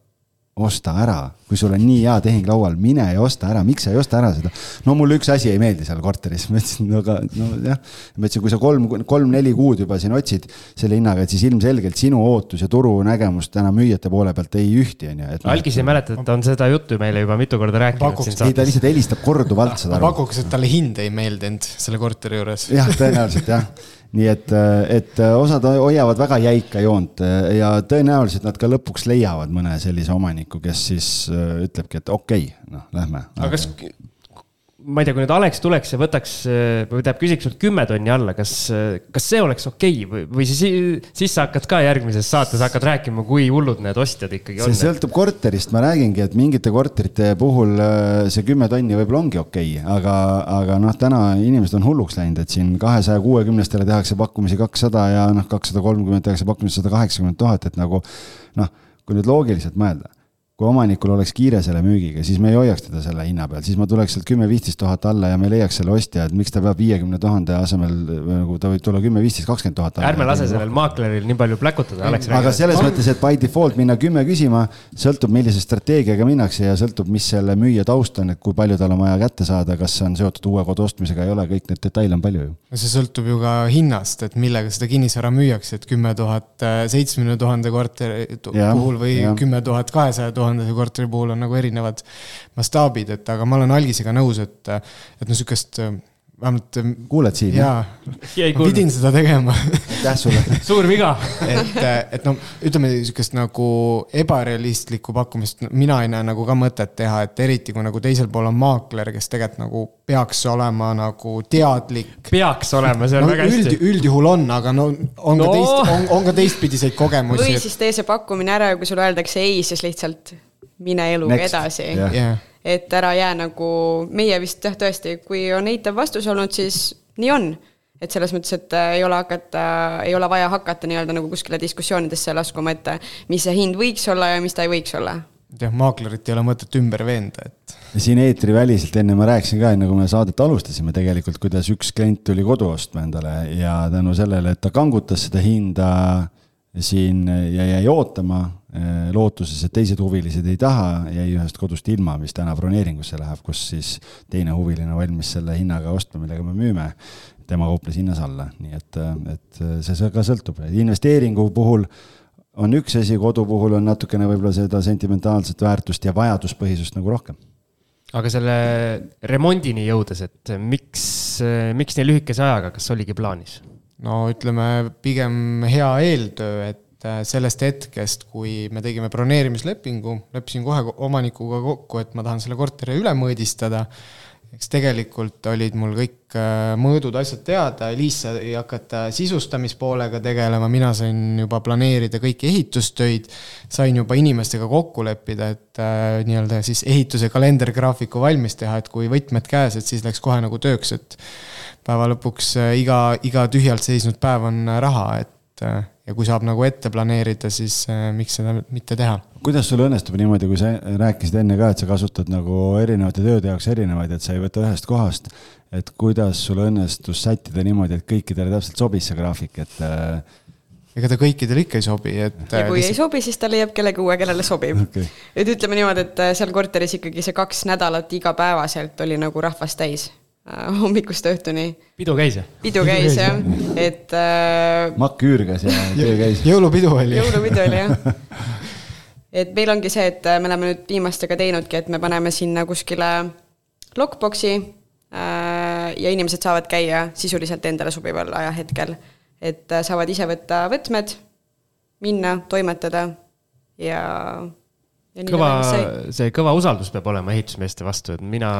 osta ära, kui sul on nii hea tehing laual, mine ja osta ära, miks sa ei osta ära seda? no mulle üks asi ei meeldi seal korteris, ma ütlesin, no aga nojah, ma ütlesin, kui sa kolm, kolm-neli kuud juba siin otsid selle hinnaga, et siis ilmselgelt sinu ootus ja turunägemus täna müüjate poole pealt ei ühti, on ju. Noh, Algis ei mäleta, et ta on seda juttu meile juba mitu korda rääkinud siin saates. ei, ta lihtsalt helistab korduvalt seda. ma pakuks, et talle hind ei meeldinud selle korteri juures. jah, tõenäoliselt jah nii et, et osad hoiavad väga jäika joont ja tõenäoliselt nad ka lõpuks leiavad mõne sellise omaniku, kes siis äh, ütlebki, et okei okay,, noh, lähme. aga kas ma ei tea, kui nüüd Alex tuleks ja võtaks või tähendab, küsiks sult kümme tonni alla, kas, kas see oleks okei okay? või, või siis, siis sa hakkad ka järgmises saates hakkad rääkima, kui hullud need ostjad ikkagi on? see sõltub korterist, ma räägingi, et mingite korterite puhul äh, see kümme tonni võib-olla ongi okei okay,, aga, aga noh, täna inimesed on hulluks läinud, et siin kahesaja kuuekümnestele tehakse pakkumisi kakssada ja noh, kakssada kolmkümmend tehakse pakkumisi sada kaheksakümmend tuhat, et nagu noh, kui nüüd loogiliselt mõelda kui omanikul oleks kiire selle müügiga, siis me ei hoiaks teda selle hinna peal, siis ma tuleks sealt kümme-viisteist tuhat alla ja me leiaks selle ostja, et miks ta peab viiekümne tuhande asemel nagu ta võib tulla kümme, viisteist, kakskümmend tuhat. ärme lase sellel maakleril nii palju pläkutada, Alex. aga selles mõttes, et by default minna kümme küsima, sõltub, millise strateegiaga minnakse ja sõltub, mis selle müüja taust on, et kui palju tal on vaja kätte saada, kas see on seotud uue kodu ostmisega, ei ole, kõik need detaile on palju ju. see sõltub ju ka hinnast, et millega seda kinnisvara müüakse, et kümme tuhat seitsmekümne tuhande korteri puhul või kümme tuhat kahesaja tuhandese korteri puhul on nagu erinevad mastaabid, et aga ma olen Algisega nõus, et, et noh, sihukest vähemalt. kuuled siin? jaa, pidin seda tegema. aitäh sulle suur viga et, et noh, ütleme sihukest nagu ebarealistlikku pakkumist mina ei näe nagu ka mõtet teha, et eriti kui nagu teisel pool on maakler, kes tegelikult nagu peaks olema nagu teadlik. peaks olema, see on no, väga hästi üld,. üldjuhul on, aga no on no. ka teist, on, on ka teistpidiseid kogemusi. või siis tee see pakkumine ära ja kui sulle öeldakse ei, siis lihtsalt mine eluga Next. edasi yeah.. Yeah. Et ära jää nagu, meie vist jah, tõesti, kui on eitav vastus olnud, siis nii on. et selles mõttes, et äh, ei ole hakata, ei ole vaja hakata nii-öelda nagu kuskile diskussioonidesse laskuma, et äh, mis see hind võiks olla ja mis ta ei võiks olla jah, maaklerit ei ole mõtet ümber veenda, et. siin eetriväliselt enne ma rääkisin ka, enne kui me saadet alustasime tegelikult, kuidas üks klient tuli kodu ostma endale ja tänu sellele, et ta kangutas seda hinda siin ja jäi ootama eh, lootuses, et teised huvilised ei taha, jäi ühest kodust ilma, mis täna broneeringusse läheb, kus siis teine huviline valmis selle hinnaga ostma, millega me müüme. tema kauples hinnas alla, nii et, et see ka sõltub, investeeringu puhul on üks asi, kodu puhul on natukene võib-olla seda sentimentaalset väärtust ja vajaduspõhisust nagu rohkem aga selle remondini jõudes, et miks, miks nii lühikese ajaga, kas oligi plaanis? No ütleme, pigem hea eeltöö, et äh, sellest hetkest, kui me tegime broneerimislepingu, leppisin kohe omanikuga kokku, et ma tahan selle korteri üle mõõdistada. eks tegelikult olid mul kõik äh, mõõdud, asjad teada, Liis sai hakata sisustamispoolega tegelema, mina sain juba planeerida kõiki ehitustöid. sain juba inimestega kokku leppida, et äh, nii-öelda siis ehituse kalendergraafiku valmis teha, et kui võtmed käes, et siis läks kohe nagu tööks, et päeva lõpuks äh, iga, iga tühjalt seisnud päev on äh, raha, et äh, ja kui saab nagu ette planeerida, siis miks seda mitte teha. kuidas sul õnnestub niimoodi, kui sa rääkisid enne ka, et sa kasutad nagu erinevate tööde jaoks erinevaid, et sa ei võta ühest kohast, et kuidas sul õnnestus sättida niimoodi, et kõikidele täpselt sobis see graafik, et ega ta kõikidele ikka ei sobi, et. ja kui lihtsalt... ei sobi, siis ta leiab kellegi uue, kellele sobib okay.. et ütleme niimoodi, et seal korteris ikkagi see kaks nädalat igapäevaselt oli nagu rahvast täis hommikust õhtuni. pidu käis jah? pidu käis jah, et äh,. makk üürgas ja töö käis. jõulupidu oli. jõulupidu oli jah. et meil ongi see, et äh, me oleme nüüd viimastega teinudki, et me paneme sinna kuskile lockbox'i äh, ja inimesed saavad käia sisuliselt endale sobival ajahetkel. et äh, saavad ise võtta võtmed, minna, toimetada ja kõva, see kõva usaldus peab olema ehitusmeeste vastu, et mina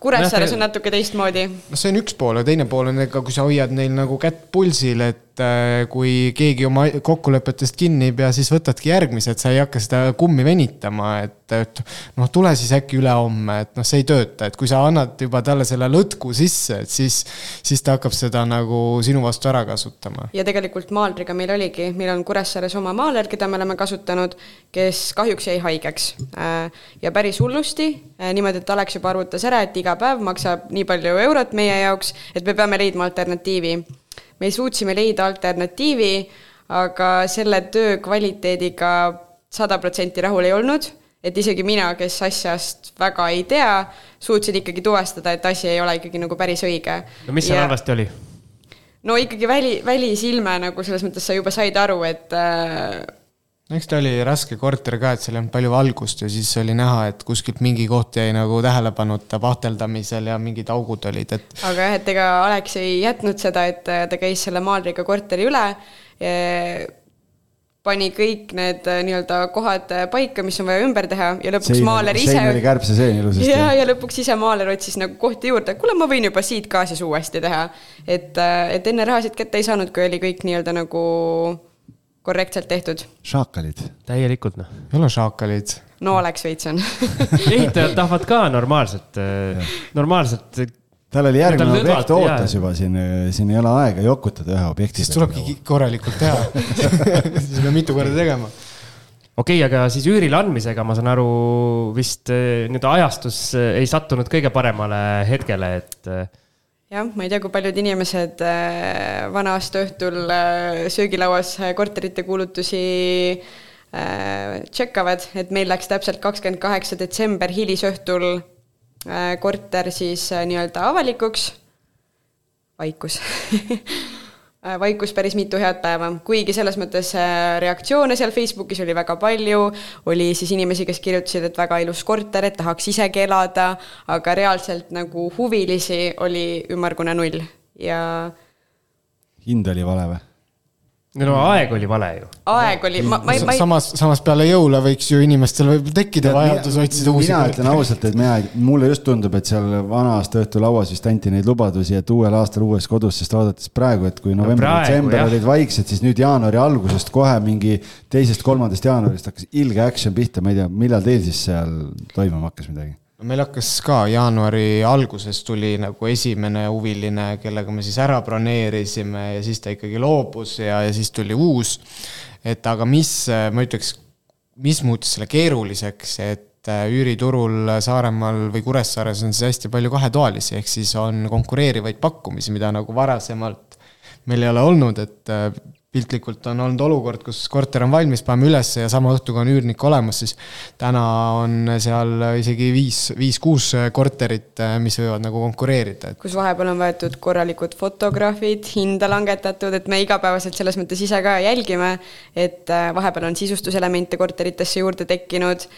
Kuressaares on natuke teistmoodi. noh, see on üks pool ja teine pool on, ega kui sa hoiad neil nagu kätt pulsil, et äh, kui keegi oma kokkulepetest kinni ei pea, siis võtadki järgmise, et sa ei hakka seda kummi venitama, et, et noh, tule siis äkki ülehomme, et noh, see ei tööta, et kui sa annad juba talle selle lõtku sisse, et siis, siis ta hakkab seda nagu sinu vastu ära kasutama. ja tegelikult maalriga meil oligi, meil on Kuressaares oma maaler, keda me oleme kasutanud, kes kahjuks jäi haigeks. Äh, ja päris hullusti, äh, niimoodi, et Alex juba arvutas ära, et iga päev maksab nii palju eurot meie jaoks, et me peame leidma alternatiivi. Me suutsime leida alternatiivi, aga selle töö kvaliteediga sada protsenti rahul ei olnud, et isegi mina, kes asjast väga ei tea, suutsin ikkagi tuvastada, et asi ei ole ikkagi nagu päris õige. no mis seal halvasti oli? no ikkagi väli, välisilme nagu selles mõttes sa juba said aru, et äh, eks ta oli raske korter ka, et seal ei olnud palju valgust ja siis oli näha, et kuskilt mingi koht jäi nagu tähelepanuta pahteldamisel ja mingid augud olid, et. aga jah, et ega Alex ei jätnud seda, et ta käis selle maalriga korteri üle. Pani kõik need äh, nii-öelda kohad äh, paika, mis on vaja ümber teha ja lõpuks sein, maaler ise. sein oli kärbse sein ilusasti. ja, ja lõpuks ise maaler otsis nagu kohti juurde, kuule, ma võin juba siit ka siis uuesti teha. et, äh, et enne rahasid kätte ei saanud, kui oli kõik nii-öelda nagu korrektselt tehtud. šaakalid. täielikult noh. ei ole šaakalid. no oleks veits on ehitajad tahavad ka normaalselt, normaalselt tal oli järgmine objekt ootas juba siin, siin ei ole aega jokutada ühe objekti. siis tulebki korralikult teha siis peab mitu korda tegema. okei okay,, aga siis üürile andmisega, ma saan aru, vist eh, nii-öelda ajastus eh, ei sattunud kõige paremale hetkele, et eh, jah, ma ei tea, kui paljud inimesed äh, vana aasta õhtul söögilauas korterite kuulutusi tšekkavad, et meil läks täpselt kakskümmend kaheksa detsember hilisõhtul korter siis nii-öelda avalikuks. vaikus. Äh, vaikus päris mitu head päeva, kuigi selles mõttes äh, reaktsioone seal Facebookis oli väga palju, oli siis inimesi, kes kirjutasid, et väga ilus korter, et tahaks isegi elada, aga reaalselt nagu huvilisi oli ümmargune null. Ja hind oli vale või? No aeg oli vale ju. aeg oli, ma, ma, ma ei. samas, samas peale jõule võiks ju inimestel võib tekkida vajadus otsida uusi. mina ütlen ausalt, et mina, mulle just tundub, et seal vana-aasta õhtu lauas vist anti neid lubadusi, et uuel aastal uues kodus, sest vaadates praegu, et kui november-detsember no olid vaiksed, siis nüüd jaanuari algusest kohe mingi teisest-kolmandast jaanuarist hakkas ilge action pihta, ma ei tea, millal teil siis seal toimuma hakkas midagi? Meil hakkas ka jaanuari alguses tuli nagu esimene huviline, kellega me siis ära broneerisime ja siis ta ikkagi loobus ja, ja siis tuli uus. et aga mis, ma ütleks, mis muutis selle keeruliseks, et äh, üüriturul Saaremaal või Kuressaares on siis hästi palju kahetoalisi, ehk siis on konkureerivaid pakkumisi, mida nagu varasemalt meil ei ole olnud, et äh, piltlikult on olnud olukord, kus korter on valmis, paneme ülesse ja sama õhtuga on üürnik olemas, siis täna on seal isegi viis, viis-kuus korterit, mis võivad nagu konkureerida. kus vahepeal on võetud korralikud fotograafid, hinda langetatud, et me igapäevaselt selles mõttes ise ka jälgime, et äh, vahepeal on sisustuselemente korteritesse juurde tekkinud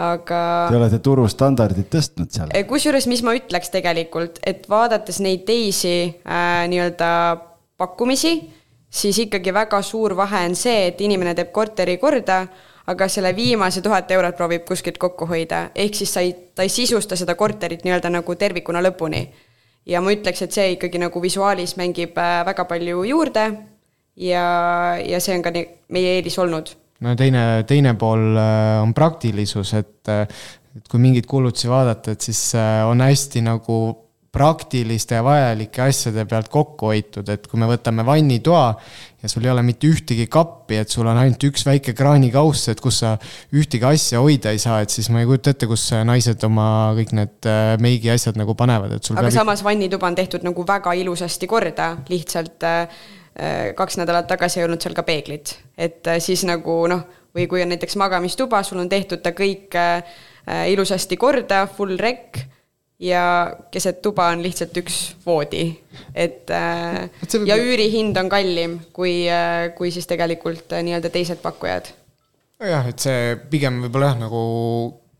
aga. Te olete turustandardid tõstnud seal. kusjuures, mis ma ütleks tegelikult, et vaadates neid teisi äh, nii-öelda pakkumisi siis ikkagi väga suur vahe on see, et inimene teeb korteri korda, aga selle viimase tuhat eurot proovib kuskilt kokku hoida, ehk siis sa ei, ta ei sisusta seda korterit nii-öelda nagu tervikuna lõpuni. ja ma ütleks, et see ikkagi nagu visuaalis mängib äh, väga palju juurde ja, ja see on ka meie eelis olnud. no teine, teine pool äh, on praktilisus, et äh, et kui mingeid kulutusi vaadata, et siis on hästi nagu praktiliste ja vajalike asjade pealt kokku hoitud, et kui me võtame vannitoa ja sul ei ole mitte ühtegi kappi, et sul on ainult üks väike kraanikauss, et kus sa ühtegi asja hoida ei saa, et siis ma ei kujuta ette, kus naised oma kõik need äh, meigi asjad nagu panevad, et sul aga peab... samas vannituba on tehtud nagu väga ilusasti korda, lihtsalt äh, äh, kaks nädalat tagasi ei olnud seal ka peeglit, et siis nagu noh, või kui on näiteks magamistuba, sul on tehtud ta kõik ilusasti korda, full rec ja keset tuba on lihtsalt üks voodi, et äh, ja üürihind on kallim kui äh,, kui siis tegelikult äh, nii-öelda teised pakkujad. jah, et see pigem võib-olla jah, nagu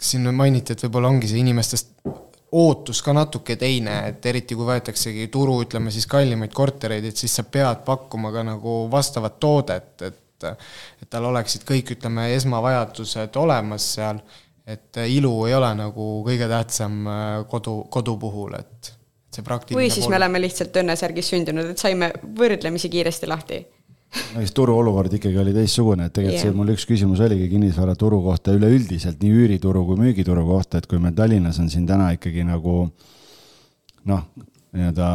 siin mainiti, et võib-olla ongi see inimestest ootus ka natuke teine, et eriti kui võetaksegi turu, ütleme siis kallimaid kortereid, et siis sa pead pakkuma ka nagu vastavat toodet, et et tal oleksid kõik, ütleme, esmavajadused olemas seal et äh, ilu ei ole nagu kõige tähtsam äh, kodu, kodu puhul, et see praktiline või siis pool... me oleme lihtsalt õnnesärgis sündinud, et saime võrdlemisi kiiresti lahti no siis turuolukord ikkagi oli teistsugune, et tegelikult yeah. see mul üks küsimus oligi kinnisvaraturu kohta üleüldiselt, nii üürituru kui müügituru kohta, et kui meil Tallinnas on siin täna ikkagi nagu noh, nii-öelda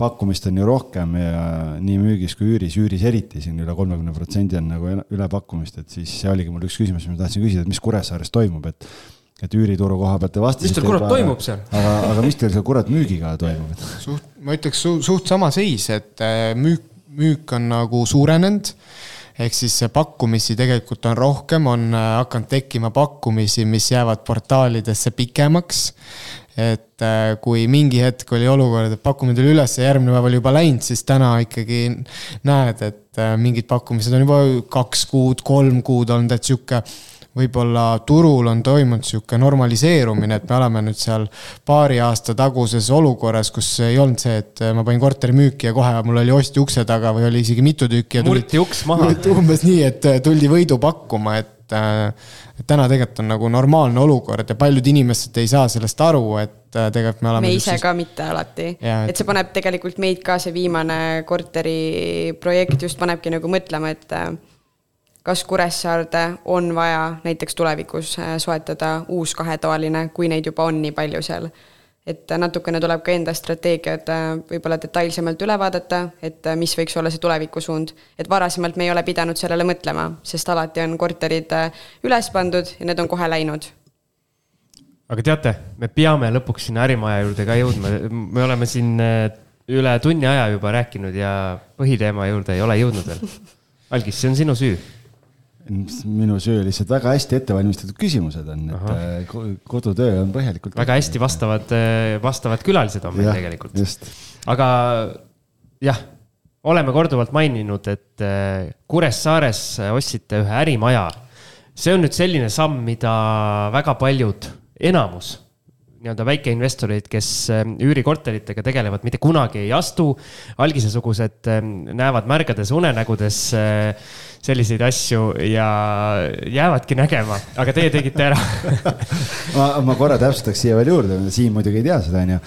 pakkumist on ju rohkem ja nii müügis kui üüris, üüris eriti siin üle kolmekümne protsendi on nagu ülepakkumist, et siis see oligi mul üks küsimus, mis ma tahtsin küsida, et mis Kuressaares toimub, et et üürituru koha pealt te vastasite. mis teil kurat toimub seal? aga, aga mis teil seal kurat müügiga toimub? suht, ma ütleks su, suht sama seis, et äh, müük, müük on nagu suurenenud ehk siis pakkumisi tegelikult on rohkem, on äh, hakanud tekkima pakkumisi, mis jäävad portaalidesse pikemaks et äh, kui mingi hetk oli olukord, et pakkumine tuli üles ja järgmine päev oli juba läinud, siis täna ikkagi näed, et äh, mingid pakkumised on juba kaks kuud, kolm kuud olnud, et sihuke võib-olla turul on toimunud sihuke normaliseerumine, et me oleme nüüd seal paari aasta taguses olukorras, kus ei olnud see, et äh, ma panin korteri müüki ja kohe mul oli ostja ukse taga või oli isegi mitu tükki. murti uks maha. umbes nii, et tuldi võidu pakkuma, et et täna tegelikult on nagu normaalne olukord ja paljud inimesed ei saa sellest aru, et äh, tegelikult me oleme. me ise ka mitte alati, et see paneb tegelikult meid ka, see viimane korteriprojekt just panebki nagu mõtlema, et äh, kas Kuressaarde on vaja näiteks tulevikus äh, soetada uus kahetoaline, kui neid juba on nii palju seal et natukene tuleb ka enda strateegiad äh, võib-olla detailsemalt üle vaadata, et äh, mis võiks olla see tulevikusuund. et varasemalt me ei ole pidanud sellele mõtlema, sest alati on korterid äh, üles pandud ja need on kohe läinud. aga teate, me peame lõpuks sinna ärimaja juurde ka jõudma, me oleme siin üle tunni aja juba rääkinud ja põhiteema juurde ei ole jõudnud veel. Algis, see on sinu süü minu söö lihtsalt väga hästi ettevalmistatud küsimused on, et. Äh, kodutöö on põhjalikult. väga hästi vastavad, äh, vastavad külalised on meil ja, tegelikult. aga jah, oleme korduvalt maininud, et äh, Kuressaares ostsite ühe ärimaja. see on nüüd selline samm, mida väga paljud, enamus nii-öelda väikeinvestorid, kes üürikorteritega tegelevad, mitte kunagi ei astu. algisesugused näevad märgades unenägudes selliseid asju ja jäävadki nägema, aga teie tegite ära ma, ma korra täpsustaks siia veel juurde, Siim muidugi ei tea seda, onju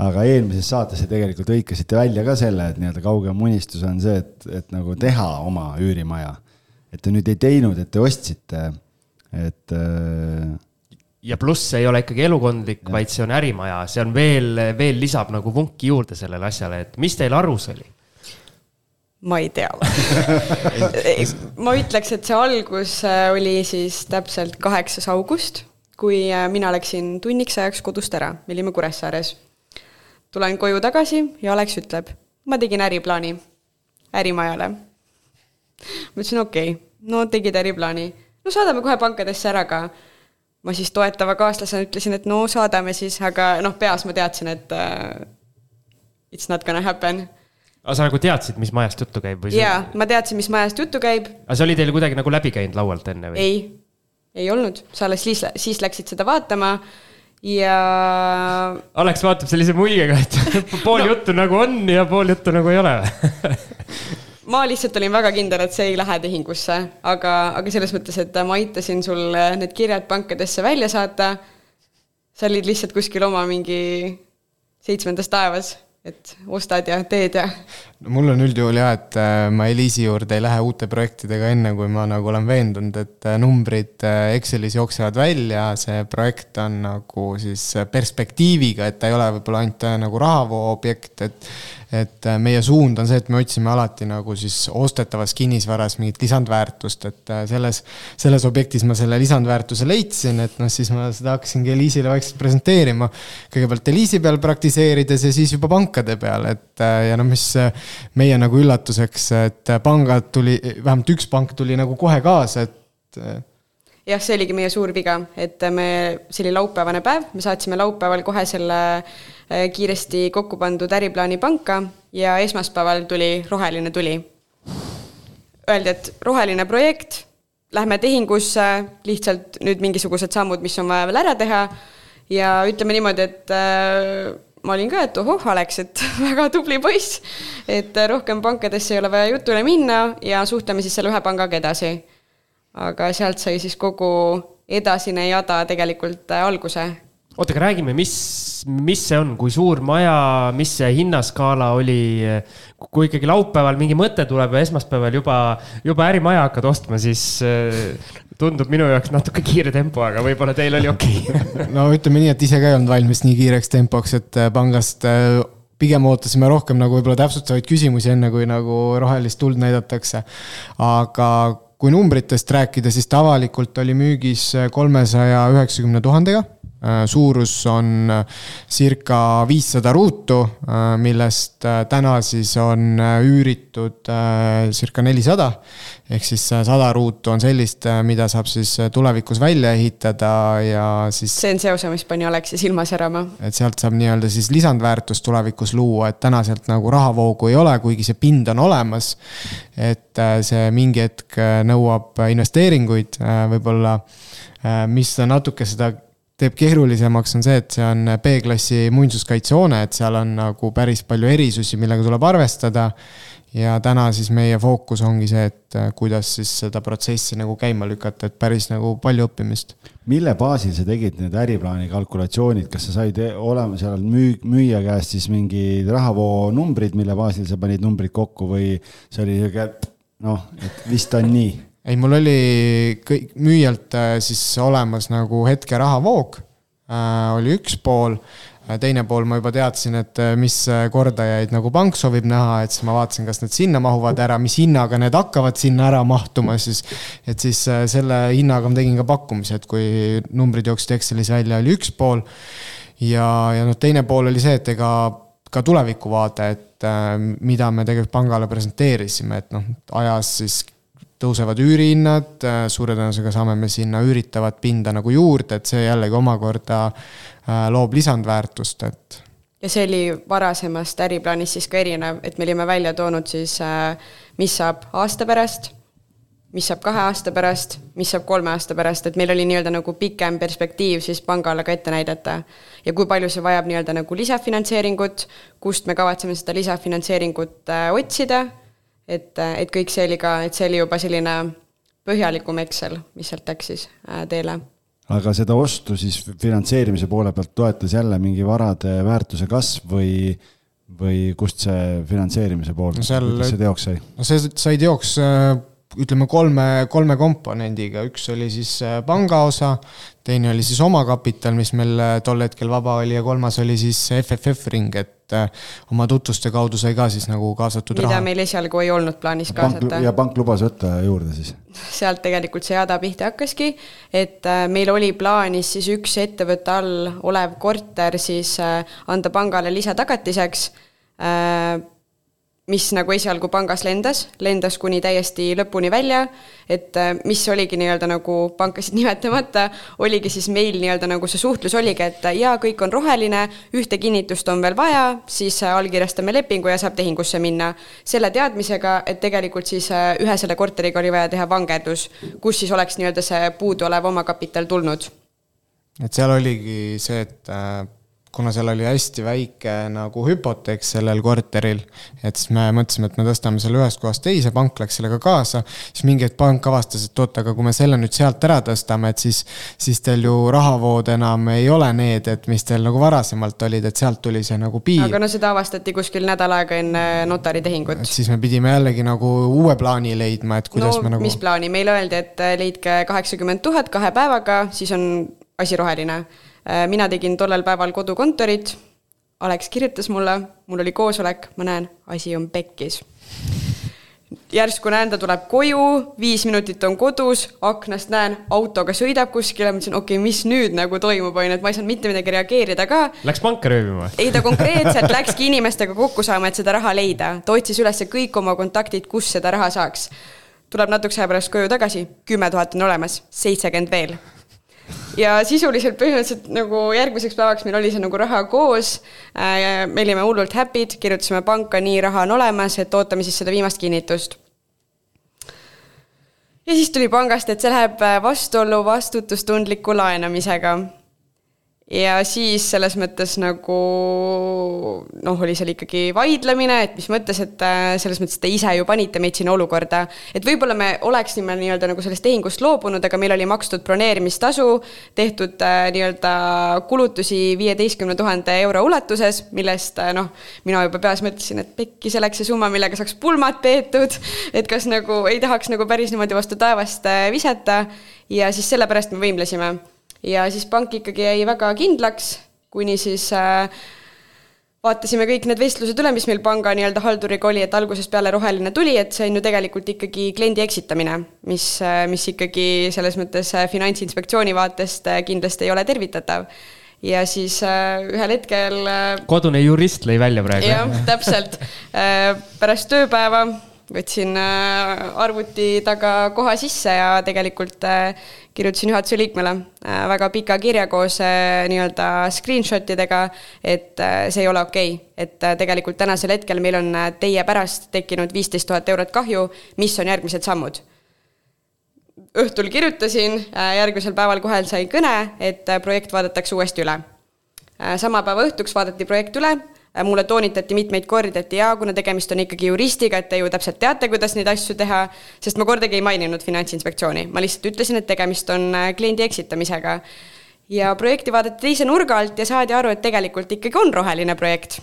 aga eelmises saates te tegelikult hõikasite välja ka selle, et nii-öelda kaugem unistus on see, et, et nagu teha oma üürimaja. et te nüüd ei teinud, et te ostsite, et äh.... ja pluss see ei ole ikkagi elukondlik, vaid see on ärimaja, see on veel, veel lisab nagu vunki juurde sellele asjale, et mis teil arus oli? ma ei tea ma ütleks, et see algus äh, oli siis täpselt kaheksas august, kui äh, mina läksin tunniks ajaks kodust ära, me olime Kuressaares. tulen koju tagasi ja Alex ütleb, ma tegin äriplaani ärimajale. ma ütlesin okei okay., no tegid äriplaani, no saadame kohe pankadesse ära ka. Ma siis toetava kaaslasena ütlesin, et no saadame siis, aga noh, peas ma teadsin, et uh, it's not gonna happen aga sa nagu teadsid, mis majast juttu käib või? jaa, ma teadsin, mis majast juttu käib. aga see oli teil kuidagi nagu läbi käinud laualt enne või? ei, ei olnud, sa alles siis, siis läksid seda vaatama ja. Alex vaatab sellise muigega, et pool no. juttu nagu on ja pool juttu nagu ei ole ma lihtsalt olin väga kindel, et see ei lähe tehingusse, aga, aga selles mõttes, et ma aitasin sul need kirjad pankadesse välja saata. sa olid lihtsalt kuskil oma mingi seitsmendas taevas et ostad ja teed ja. no mul on üldjuhul jah, et äh, ma Eliisi juurde ei lähe uute projektidega enne, kui ma nagu olen veendunud, et äh, numbrid äh, Excelis jooksevad välja, see projekt on nagu siis perspektiiviga, et ta ei ole võib-olla ainult nagu rahavoo objekt, et et äh, meie suund on see, et me otsime alati nagu siis ostetavas kinnisvaras mingit lisandväärtust, et äh, selles, selles objektis ma selle lisandväärtuse leidsin, et noh, siis ma seda hakkasingi Eliisile vaikselt presenteerima. kõigepealt Eliisi peal praktiseerides ja siis juba pankade peal, et äh, ja noh, mis meie nagu üllatuseks, et pangad tuli, vähemalt üks pank tuli nagu kohe kaasa, et jah, see oligi meie suur viga, et me, see oli laupäevane päev, me saatsime laupäeval kohe selle äh, kiiresti kokku pandud äriplaani panka ja esmaspäeval tuli roheline tuli. Öeldi, et roheline projekt, lähme tehingusse, lihtsalt nüüd mingisugused sammud, mis on vaja veel ära teha. Ja ütleme niimoodi, et äh, ma olin ka, et ohoh, Alex, et väga tubli poiss, et rohkem pankadesse ei ole vaja jutule minna ja suhtleme siis selle ühe pangaga edasi aga sealt sai siis kogu edasine jada tegelikult äh, alguse. oota, aga räägime, mis, mis see on, kui suur maja, mis see hinnaskaala oli? kui ikkagi laupäeval mingi mõte tuleb ja esmaspäeval juba, juba ärimaja hakkad ostma, siis äh, tundub minu jaoks natuke kiire tempo, aga võib-olla teil oli okei okay. no ütleme nii, et ise ka ei olnud valmis nii kiireks tempoks, et äh, pangast pigem ootasime rohkem nagu võib-olla täpsustavaid küsimusi, enne kui nagu rohelist tuld näidatakse. aga kui numbritest rääkida, siis ta avalikult oli müügis kolmesaja üheksakümne tuhandega. Äh, suurus on äh, circa viissada ruutu, äh, millest täna siis on üüritud circa nelisada ehk siis sada ruutu on sellist, mida saab siis tulevikus välja ehitada ja siis. see on see osa, mis pani Aleksi silma särama. et sealt saab nii-öelda siis lisandväärtust tulevikus luua, et täna sealt nagu rahavoogu ei ole, kuigi see pind on olemas. et see mingi hetk nõuab investeeringuid, võib-olla, mis natuke seda teeb keerulisemaks, on see, et see on B-klassi muinsuskaitsehoone, et seal on nagu päris palju erisusi, millega tuleb arvestada ja täna siis meie fookus ongi see, et äh, kuidas siis seda protsessi nagu käima lükata, et päris nagu palju õppimist. mille baasil sa tegid need äriplaani kalkulatsioonid, kas sa said e-, olema seal müü-, müüja käest siis mingid rahavoo numbrid, mille baasil sa panid numbrid kokku või see oli sihuke noh, et vist on nii? Ei, mul oli kõik müüjalt äh, siis olemas nagu hetke rahavoog äh,, oli üks pool Äh, teine pool ma juba teadsin, et äh, mis kordajaid nagu pank soovib näha, et siis ma vaatasin, kas need sinna mahuvad ära, mis hinnaga need hakkavad sinna ära mahtuma siis. et siis selle hinnaga ma tegin ka pakkumise, et kui numbrid jooksid Excelis välja, oli üks pool. ja, ja noh, teine pool oli see, et ega ka tulevikuvaade, et mida me tegelikult pangale presenteerisime, et noh, ajas siis tõusevad üürihinnad, suure tõenäosusega saame me sinna üüritavat pinda nagu juurde, et see jällegi omakorda äh, loob lisandväärtust, et. ja see oli varasemast äriplaanist siis ka erinev, et me olime välja toonud siis, äh, mis saab aasta pärast, mis saab kahe aasta pärast, mis saab kolme aasta pärast, et meil oli nii-öelda nagu pikem perspektiiv siis pangale ka ette näidata. ja kui palju see vajab nii-öelda nagu lisafinantseeringut, kust me kavatseme seda lisafinantseeringut äh, otsida et, et kõik see oli ka, et see oli juba selline põhjalikum Excel, mis sealt läks siis äh, teele. aga seda ostu siis finantseerimise poole pealt toetas jälle mingi varade väärtuse kasv või, või kust see finantseerimise pool no, seal, kuidas see teoks sai? no see sai teoks äh, ütleme kolme, kolme komponendiga, üks oli siis äh, pangaosa, teine oli siis omakapital, mis meil äh, tol hetkel vaba oli ja kolmas oli siis FFF ring, et äh, oma tutvuste kaudu sai ka siis nagu kaasatud mida raha. meil esialgu ei olnud plaanis kaasata. ja pank lubas võtta juurde siis? sealt tegelikult see jada pihta hakkaski, et meil oli plaanis siis üks ettevõtte all olev korter siis anda pangale lisatagatiseks mis nagu esialgu pangas lendas, lendas kuni täiesti lõpuni välja, et äh, mis oligi nii-öelda nagu pankasid nimetamata, oligi siis meil nii-öelda nagu see suhtlus oligi, et äh, jaa, kõik on roheline, ühte kinnitust on veel vaja, siis äh, allkirjastame lepingu ja saab tehingusse minna. selle teadmisega, et tegelikult siis ühe selle korteriga oli vaja teha vangerdus, kus siis oleks nii-öelda see puuduolev omakapital tulnud. et seal oligi see, et kuna seal oli hästi väike nagu hüpoteek sellel korteril, et siis me mõtlesime, et me tõstame selle ühest kohast teise, pank läks sellega kaasa, siis mingi hetk pank avastas, et oot, aga kui me selle nüüd sealt ära tõstame, et siis, siis teil ju rahavood enam ei ole need, et mis teil nagu varasemalt olid, et sealt tuli see nagu piir. aga no seda avastati kuskil nädal aega enne notaritehingut. siis me pidime jällegi nagu uue plaani leidma, et kuidas no, me nagu. mis plaani, meile öeldi, et leidke kaheksakümmend tuhat kahe päevaga, siis on asi roheline mina tegin tollel päeval kodukontorit, Alex kirjutas mulle, mul oli koosolek, ma näen, asi on pekkis. järsku näen, ta tuleb koju, viis minutit on kodus, aknast näen, autoga sõidab kuskile, mõtlesin, okei okay,, mis nüüd nagu toimub, on ju, et ma ei saanud mitte midagi reageerida ka. Läks panka röövima? ei, ta konkreetselt läkski inimestega kokku saama, et seda raha leida. ta otsis üles kõik oma kontaktid, kus seda raha saaks. tuleb natukese aja pärast koju tagasi, kümme tuhat on olemas, seitsekümmend veel ja sisuliselt põhimõtteliselt nagu järgmiseks päevaks meil oli see nagu raha koos äh,. me olime hullult happy'd, kirjutasime panka, nii, raha on olemas, et ootame siis seda viimast kinnitust. ja siis tuli pangast, et see läheb vastuollu vastutustundliku laenamisega ja siis selles mõttes nagu noh, oli seal ikkagi vaidlemine, et mis mõttes, et äh, selles mõttes te ise ju panite meid sinna olukorda. et võib-olla me oleksime nii-öelda nagu sellest tehingust loobunud, aga meil oli makstud broneerimistasu, tehtud äh, nii-öelda kulutusi viieteistkümne tuhande euro ulatuses, millest äh, noh, mina juba peas mõtlesin, et pekki, see oleks see summa, millega saaks pulmad peetud, et kas nagu ei tahaks nagu päris niimoodi vastu taevast visata. Ja siis sellepärast me võimlesime ja siis pank ikkagi jäi väga kindlaks, kuni siis äh, vaatasime kõik need vestlused üle, mis meil panga nii-öelda halduriga oli, et algusest peale roheline tuli, et see on ju tegelikult ikkagi kliendi eksitamine, mis, äh, mis ikkagi selles mõttes äh, Finantsinspektsiooni vaatest äh, kindlasti ei ole tervitatav. ja siis ühel hetkel kodune jurist lõi välja praegu. jah, täpselt. pärast tööpäeva võtsin äh, arvuti taga koha sisse ja tegelikult äh, kirjutasin juhatuse liikmele äh, väga pika kirja koos nii-öelda screenshot idega, et see ei ole okei okay., et tegelikult tänasel hetkel meil on teie pärast tekkinud viisteist tuhat eurot kahju, mis on järgmised sammud õhtul kirjutasin, järgmisel päeval kohe sain kõne, et projekt vaadatakse uuesti üle. sama päeva õhtuks vaadati projekt üle mulle toonitati mitmeid kordi, et jaa, kuna tegemist on ikkagi juristiga, et te ju täpselt teate, kuidas neid asju teha, sest ma kordagi ei maininud Finantsinspektsiooni, ma lihtsalt ütlesin, et tegemist on äh, kliendi eksitamisega. ja projekti vaadati teise nurga alt ja saadi aru, et tegelikult ikkagi on roheline projekt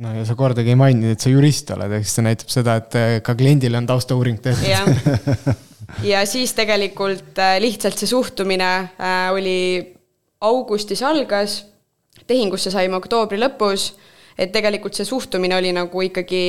no ja sa kordagi ei maininud, et sa jurist oled, ehk siis see näitab seda, et äh, ka kliendile on taustauuring tehtud. jah, ja siis tegelikult lihtsalt see suhtumine oli augustis algas tehingusse saime oktoobri lõpus et tegelikult see suhtumine oli nagu ikkagi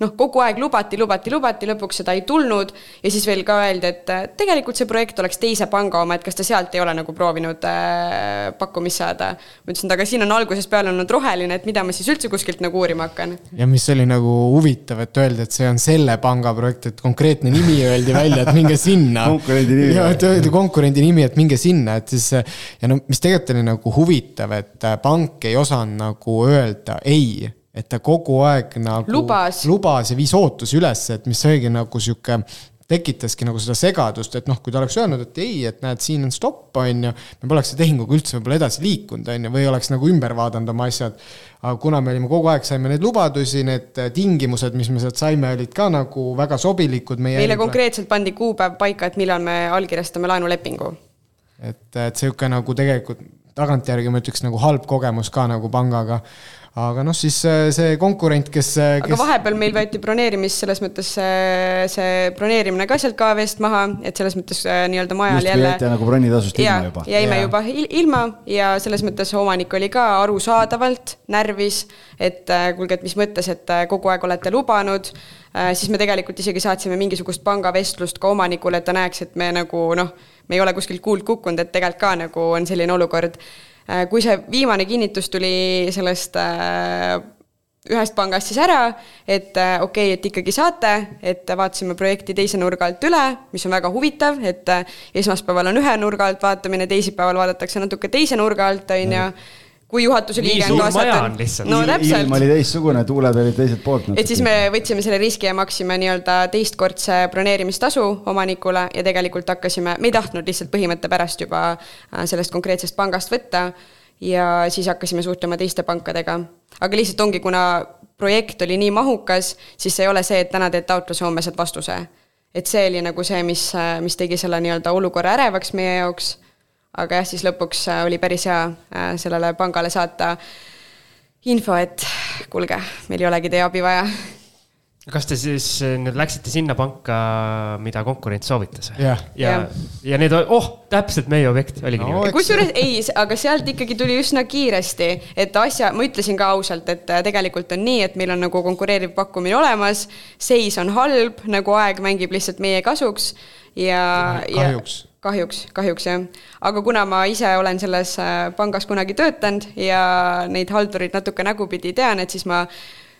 noh, kogu aeg lubati, lubati, lubati, lõpuks seda ei tulnud ja siis veel ka öeldi, et äh, tegelikult see projekt oleks teise panga oma, et kas te sealt ei ole nagu proovinud äh, pakkumist saada. ma ütlesin, et aga siin on algusest peale olnud roheline, et mida ma siis üldse kuskilt nagu uurima hakkan. ja mis oli nagu huvitav, et öeldi, et see on selle panga projekt, et konkreetne nimi öeldi välja, et minge sinna konkurendi nimi. ja, et öeldi konkurendi nimi, et minge sinna, et siis ja no mis tegelikult oli nagu huvitav, et pank ei osanud nagu öelda ei ei, et ta kogu aeg nagu lubas, lubas ja viis ootusi üles, et mis oligi nagu sihuke tekitaski nagu seda segadust, et noh, kui ta oleks öelnud, et ei, et näed, siin on stopp, on ju, me poleks tehinguga üldse võib-olla edasi liikunud, on ju, või oleks nagu ümber vaadanud oma asjad. aga kuna me olime kogu aeg, saime neid lubadusi, need tingimused, mis me sealt saime, olid ka nagu väga sobilikud meie meile konkreetselt pandi kuupäev paika, et millal me allkirjastame laenulepingu. et, et sihuke nagu tegelikult tagantjärgi ma ütleks nagu halb kogemus ka nagu pangaga aga noh, siis äh, see konkurent, kes, kes.... aga vahepeal meil võeti broneerimist selles mõttes see, see broneerimine ka sealt KV-st maha, et selles mõttes nii-öelda majal jälle. nagu bronnitasust ilma juba. jäime ja. juba ilma ja selles mõttes omanik oli ka arusaadavalt närvis, et kuulge, et mis mõttes, et kogu aeg olete lubanud siis me tegelikult isegi saatsime mingisugust pangavestlust ka omanikule, et ta näeks, et me nagu noh, me ei ole kuskilt kuuld kukkunud, et tegelikult ka nagu on selline olukord Äh, kui see viimane kinnitus tuli sellest äh, ühest pangast siis ära, et äh, okei okay,, et ikkagi saate, et vaatasime projekti teise nurga alt üle, mis on väga huvitav, et esmaspäeval on ühe nurga alt vaatamine, teisipäeval vaadatakse natuke teise nurga alt, on ju kui juhatuse liige on kaasatud. no täpselt. ilm oli teistsugune, tuuled olid teiselt poolt. et siis me võtsime selle riski ja maksime nii-öelda teistkordse broneerimistasu omanikule ja tegelikult hakkasime, me ei tahtnud lihtsalt põhimõtte pärast juba äh, sellest konkreetsest pangast võtta. ja siis hakkasime suhtlema teiste pankadega. aga lihtsalt ongi, kuna projekt oli nii mahukas, siis ei ole see, et täna teed taotluse, homme saad vastuse. et see oli nagu see, mis, äh, mis tegi selle nii-öelda olukorra ärevaks meie jaoks aga jah, siis lõpuks äh, oli päris hea äh, sellele pangale saata info, et kuulge, meil ei olegi teie abi vaja. kas te siis äh, nüüd läksite sinna panka, mida konkurent soovitas? ja, ja, ja need, oh, täpselt meie objekt oligi no, nii. kusjuures ei, aga sealt ikkagi tuli üsna kiiresti, et asja, ma ütlesin ka ausalt, et tegelikult on nii, et meil on nagu konkureeriv pakkumine olemas, seis on halb, nagu aeg mängib lihtsalt meie kasuks ja. kahjuks kahjuks, kahjuks jah. aga kuna ma ise olen selles äh, pangas kunagi töötanud ja neid haldureid natuke nägupidi tean, et siis ma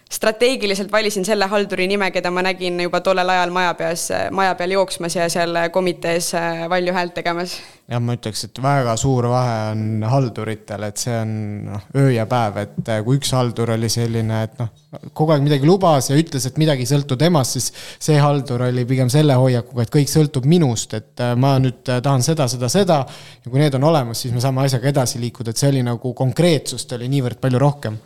strateegiliselt valisin selle halduri nime, keda ma nägin juba tollel ajal maja peas, maja peal jooksmas ja seal komitees äh, valju häält tegemas. jah, ma ütleks, et väga suur vahe on halduritel, et see on noh, öö ja päev, et äh, kui üks haldur oli selline, et noh, kogu aeg midagi lubas ja ütles, et midagi ei sõltu temast, siis see haldur oli pigem selle hoiakuga, et kõik sõltub minust, et äh, ma nüüd tahan seda, seda, seda. ja kui need on olemas, siis me saame asjaga edasi liikuda, et see oli nagu konkreetsust oli niivõrd palju rohkem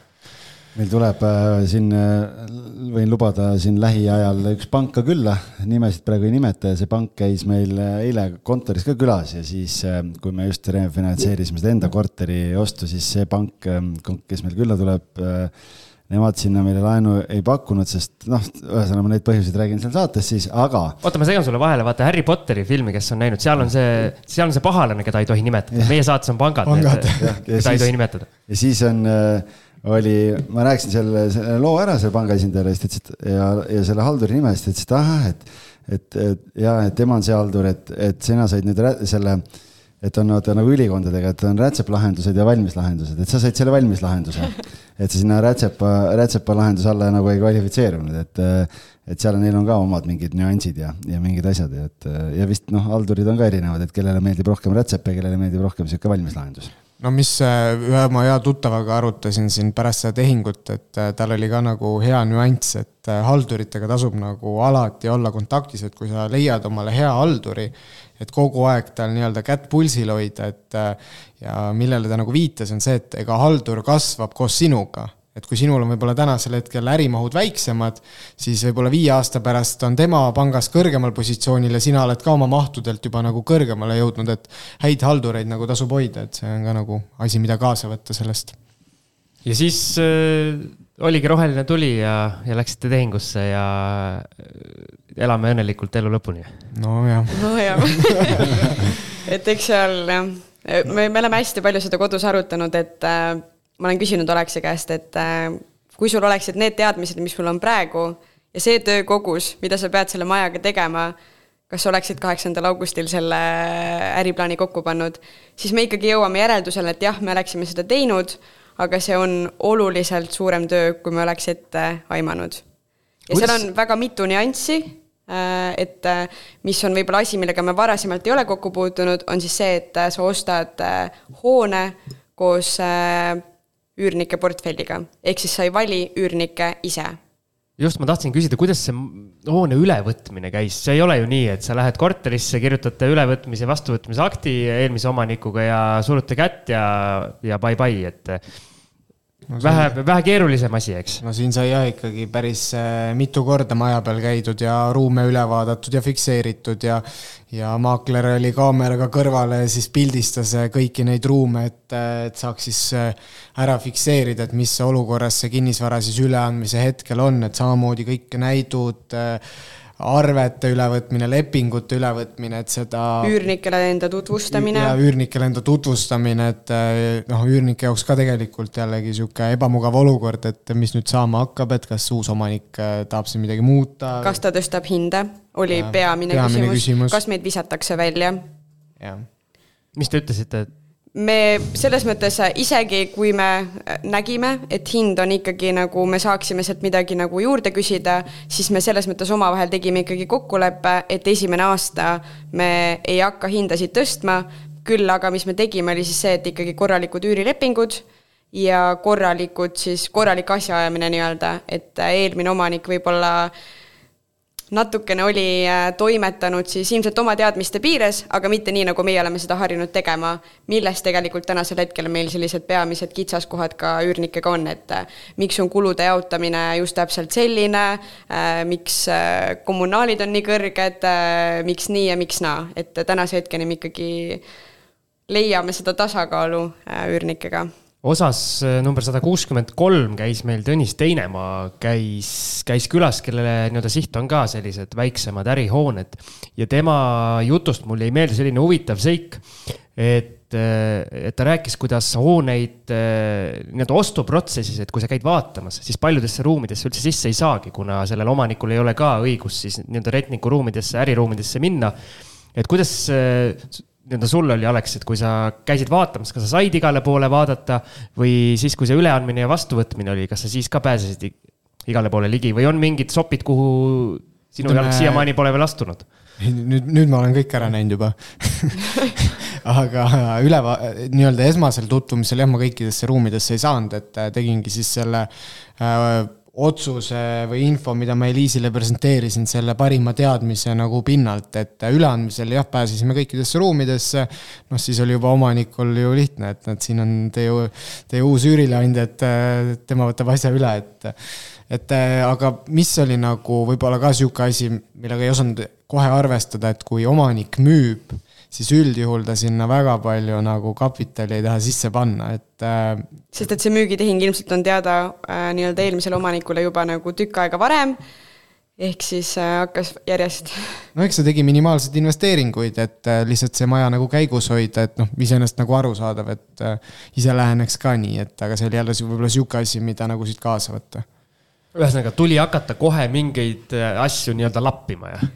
meil tuleb äh, siin, äh, võin lubada siin lähiajal üks pank ka külla, nimesid praegu ei nimeta ja see pank käis meil äh, eile kontoris ka külas ja siis, kui me just refinantseerisime seda enda korteri ostu, siis see pank, kes meil külla tuleb, nemad sinna meile laenu ei pakkunud, sest noh, ühesõnaga ma neid põhjuseid räägin seal saates siis, aga. oota, ma segan sulle vahele, vaata Harry Potteri filmi, kes on näinud, seal on see, seal on see pahalane, keda ei tohi nimetada, meie saates on pangad, keda ei tohi nimetada. ja siis on äh, oli, ma rääkisin selle, selle loo ära selle panga esindajale, siis ta ütles, et ja, ja selle halduri nime, siis ta ütles, et ahah, et, et, et ja, et tema on see haldur, et, et sina said nüüd selle, et on vaata nagu ülikondadega, et on rätseplahendused ja valmislahendused, et sa said selle valmislahenduse. et sa sinna rätsepa, rätsepa lahenduse alla nagu ei kvalifitseerunud, et, et seal neil on ka omad mingid nüansid ja, ja mingid asjad ja et ja vist noh, haldurid on ka erinevad, et kellele meeldib rohkem rätsep ja kellele meeldib rohkem sihuke valmislahendus no mis äh, ühe oma hea tuttavaga arutasin siin pärast seda tehingut, et äh, tal oli ka nagu hea nüanss, et äh, halduritega tasub nagu alati olla kontaktis, et kui sa leiad omale hea halduri, et kogu aeg tal nii-öelda kätt pulsil hoida, et ja millele ta nagu viitas, on see, et ega haldur kasvab koos sinuga et kui sinul on võib-olla tänasel hetkel ärimahud väiksemad, siis võib-olla viie aasta pärast on tema pangas kõrgemal positsioonil ja sina oled ka oma mahtudelt juba nagu kõrgemale jõudnud, et häid haldureid nagu tasub hoida, et see on ka nagu asi, mida kaasa võtta sellest. ja siis äh, oligi roheline tuli ja, ja läksite tehingusse ja äh, elame õnnelikult elu lõpuni. nojah. nojah et eks seal jah, me, me oleme hästi palju seda kodus arutanud, et äh, ma olen küsinud Aleksi käest, et äh, kui sul oleksid need teadmised, mis sul on praegu ja see töökogus, mida sa pead selle majaga tegema, kas oleksid kaheksandal augustil selle äriplaani kokku pannud, siis me ikkagi jõuame järeldusele, et jah, me oleksime seda teinud, aga see on oluliselt suurem töö, kui me oleks ette aimanud. ja Kuidas? seal on väga mitu nüanssi, äh, et äh, mis on võib-olla asi, millega me varasemalt ei ole kokku puutunud, on siis see, et sa ostad hoone koos üürnike portfelliga, ehk siis sa ei vali üürnikke ise just, ma tahtsin küsida, kuidas see hoone ülevõtmine käis, see ei ole ju nii, et sa lähed korterisse, kirjutate ülevõtmise, vastuvõtmise akti eelmise omanikuga ja surute kätt ja, ja bye-bye, et. Vähe, vähe keerulisem asi, eks. no siin sai jah ikkagi päris äh, mitu korda maja peal käidud ja ruume üle vaadatud ja fikseeritud ja ja maakler oli kaameraga kõrvale ja siis pildistas äh, kõiki neid ruume, et, et saaks siis äh, ära fikseerida, et mis olukorras see kinnisvara siis üleandmise hetkel on, et samamoodi kõik näidud, arvete ülevõtmine, lepingute ülevõtmine, et seda üürnikele enda tutvustamine ja üürnikele enda tutvustamine, et eh, noh, üürnike jaoks ka tegelikult jällegi sihuke ebamugav olukord, et mis nüüd saama hakkab, et kas uus omanik eh, tahab siin midagi muuta. kas ta tõstab hinda, oli Jaa, peamine, peamine küsimus, küsimus. küsimus., kas meid visatakse välja jah, mis te ütlesite, et me selles mõttes äh, isegi kui me äh, nägime, et hind on ikkagi nagu me saaksime sealt midagi nagu juurde küsida, siis me selles mõttes omavahel tegime ikkagi kokkuleppe, et esimene aasta me ei hakka hindasid tõstma. küll aga, mis me tegime, oli siis see, et ikkagi korralikud üürilepingud ja korralikud siis, korralik asjaajamine nii-öelda, et äh, eelmine omanik võib-olla natukene oli äh, toimetanud siis ilmselt oma teadmiste piires, aga mitte nii, nagu meie oleme seda harjunud tegema, milles tegelikult tänasel hetkel meil sellised peamised kitsaskohad ka üürnikega on, et äh, miks on kulude jaotamine just täpselt selline, miks äh, kommunaalid on nii kõrged, miks nii ja miks naa, et tänase hetkeni me ikkagi leiame seda tasakaalu üürnikega osas äh, number sada kuuskümmend kolm käis meil Tõnis Teinemaa, käis, käis külas, kellele nii-öelda siht on ka sellised väiksemad ärihooned. ja tema jutust mul jäi meelde selline huvitav seik, et, et ta rääkis, kuidas hooneid äh, nii-öelda ostuprotsessis, et kui sa käid vaatamas, siis paljudesse ruumidesse üldse sisse ei saagi, kuna sellel omanikul ei ole ka õigust siis nii-öelda retniku ruumidesse, äriruumidesse minna. et kuidas nii-öelda sul oli, Alex, et kui sa käisid vaatamas, kas sa said igale poole vaadata või siis, kui see üleandmine ja vastuvõtmine oli, kas sa siis ka pääsesid igale poole ligi või on mingid sopid, kuhu sinu jalg siiamaani pole veel astunud? nüüd, nüüd ma olen kõik ära näinud juba. aga üleva, nii-öelda esmasel tutvumisel jah, ma kõikidesse ruumidesse ei saanud, et äh, tegingi siis selle äh, otsuse või info, mida ma Eliisile presenteerisin, selle parima teadmise nagu pinnalt, et üleandmisel jah, pääsesime kõikidesse ruumidesse. noh, siis oli juba omanikul ju lihtne, et näed, siin on teie, teie uus üürileandja, et tema võtab asja üle, et et aga mis oli nagu võib-olla ka sihuke asi, millega ei osanud kohe arvestada, et kui omanik müüb, siis üldjuhul ta sinna väga palju nagu kapitali ei taha sisse panna, et äh, sest et see müügitehing ilmselt on teada äh, nii-öelda eelmisele omanikule juba nagu tükk aega varem. ehk siis äh, hakkas järjest, no eks ta tegi minimaalseid investeeringuid, et äh, lihtsalt see maja nagu käigus hoida, et noh, iseenesest nagu arusaadav, et äh, ise läheneks ka nii, et aga see oli jälle võib-olla sihuke asi, mida nagu siit kaasa võtta. ühesõnaga tuli hakata kohe mingeid äh, asju nii-öelda lappima ja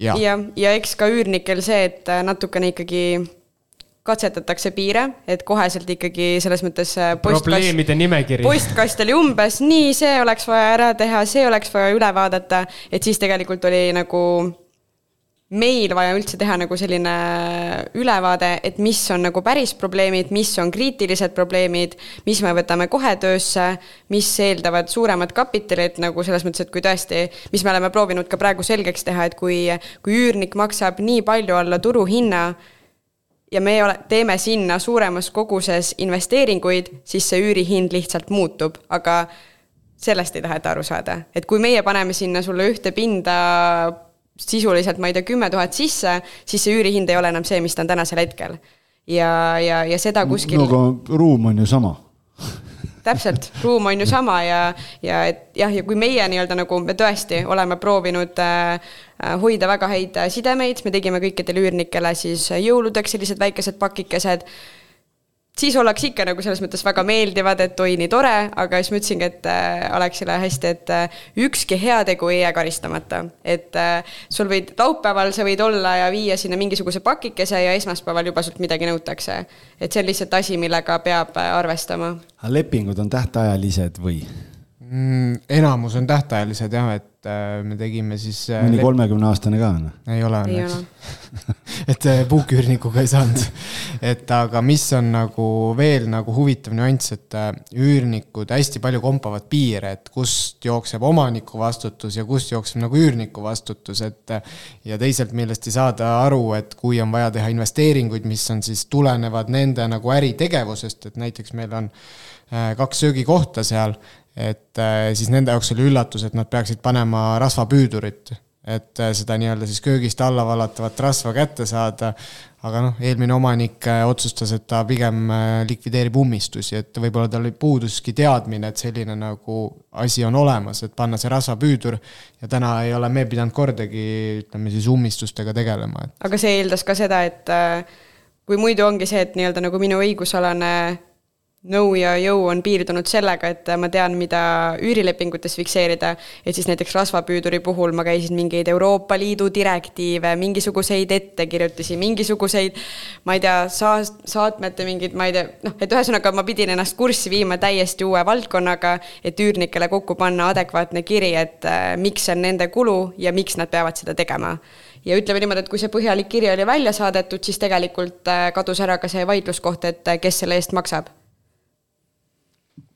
jah, ja, ja eks ka üürnikel see, et äh, natukene ikkagi katsetatakse piire, et koheselt ikkagi selles mõttes äh, probleemide nimekiri. postkast oli umbes nii, see oleks vaja ära teha, see oleks vaja üle vaadata, et siis tegelikult oli nagu meil vaja üldse teha nagu selline ülevaade, et mis on nagu päris probleemid, mis on kriitilised probleemid, mis me võtame kohe töösse, mis eeldavad suuremat kapitali, et nagu selles mõttes, et kui tõesti, mis me oleme proovinud ka praegu selgeks teha, et kui, kui üürnik maksab nii palju alla turuhinna ja me ole, teeme sinna suuremas koguses investeeringuid, siis see üürihind lihtsalt muutub, aga sellest ei taheta aru saada, et kui meie paneme sinna sulle ühte pinda sisuliselt, ma ei tea, kümme tuhat sisse, siis see üürihind ei ole enam see, mis ta on tänasel hetkel. ja, ja, ja seda kuskil no aga ruum on ju sama. täpselt, ruum on ju sama ja, ja et jah, ja kui meie nii-öelda nagu me tõesti oleme proovinud äh, hoida väga häid sidemeid, me tegime kõikidele üürnikele siis jõuludeks sellised väikesed pakikesed, siis ollakse ikka nagu selles mõttes väga meeldivad, et oi, nii tore, aga siis ma ütlesingi, et äh, Alexile hästi, et äh, ükski heategu ei jää karistamata. et äh, sul võid, laupäeval sa võid olla ja viia sinna mingisuguse pakikese ja esmaspäeval juba sult midagi nõutakse. et see on lihtsalt asi, millega peab äh, arvestama lepingud on tähtajalised või? mm, enamus on tähtajalised jah, et äh, me tegime siis. mõni kolmekümne aastane ka on. ei ole õnneks et äh, puuküürnikuga ei saanud. et aga mis on nagu veel nagu huvitav nüanss, et äh, üürnikud hästi palju kompavad piire, et kust jookseb omaniku vastutus ja kust jookseb nagu üürniku vastutus, et äh, ja teisalt, millest ei saada aru, et kui on vaja teha investeeringuid, mis on siis tulenevad nende nagu äritegevusest, et näiteks meil on äh, kaks söögikohta seal, et äh, siis nende jaoks oli üllatus, et nad peaksid panema rasvapüüdurit, et äh, seda nii-öelda siis köögist alla vallatavat rasva kätte saada. aga noh, eelmine omanik äh, otsustas, et ta pigem likvideerib ummistusi, et võib-olla tal puuduski teadmine, et selline nagu asi on olemas, et panna see rasvapüüdur ja täna ei ole me pidanud kordagi, ütleme siis ummistustega tegelema, et aga see eeldas ka seda, et kui muidu ongi see, et nii-öelda nagu minu õigusalane nõu ja jõu on piirdunud sellega, et ma tean, mida üürilepingutes fikseerida, et siis näiteks rasvapüüduri puhul ma käisin mingeid Euroopa Liidu direktiive, mingisuguseid ettekirjutusi, mingisuguseid ma ei tea, saa-, saatmete mingid, ma ei tea, noh, et ühesõnaga ma pidin ennast kurssi viima täiesti uue valdkonnaga, et üürnikele kokku panna adekvaatne kiri, et äh, miks see on nende kulu ja miks nad peavad seda tegema. Ja ütleme niimoodi, et kui see põhjalik kiri oli välja saadetud, siis tegelikult äh, kadus ära ka see vaidluskoht, et äh, kes selle eest maksab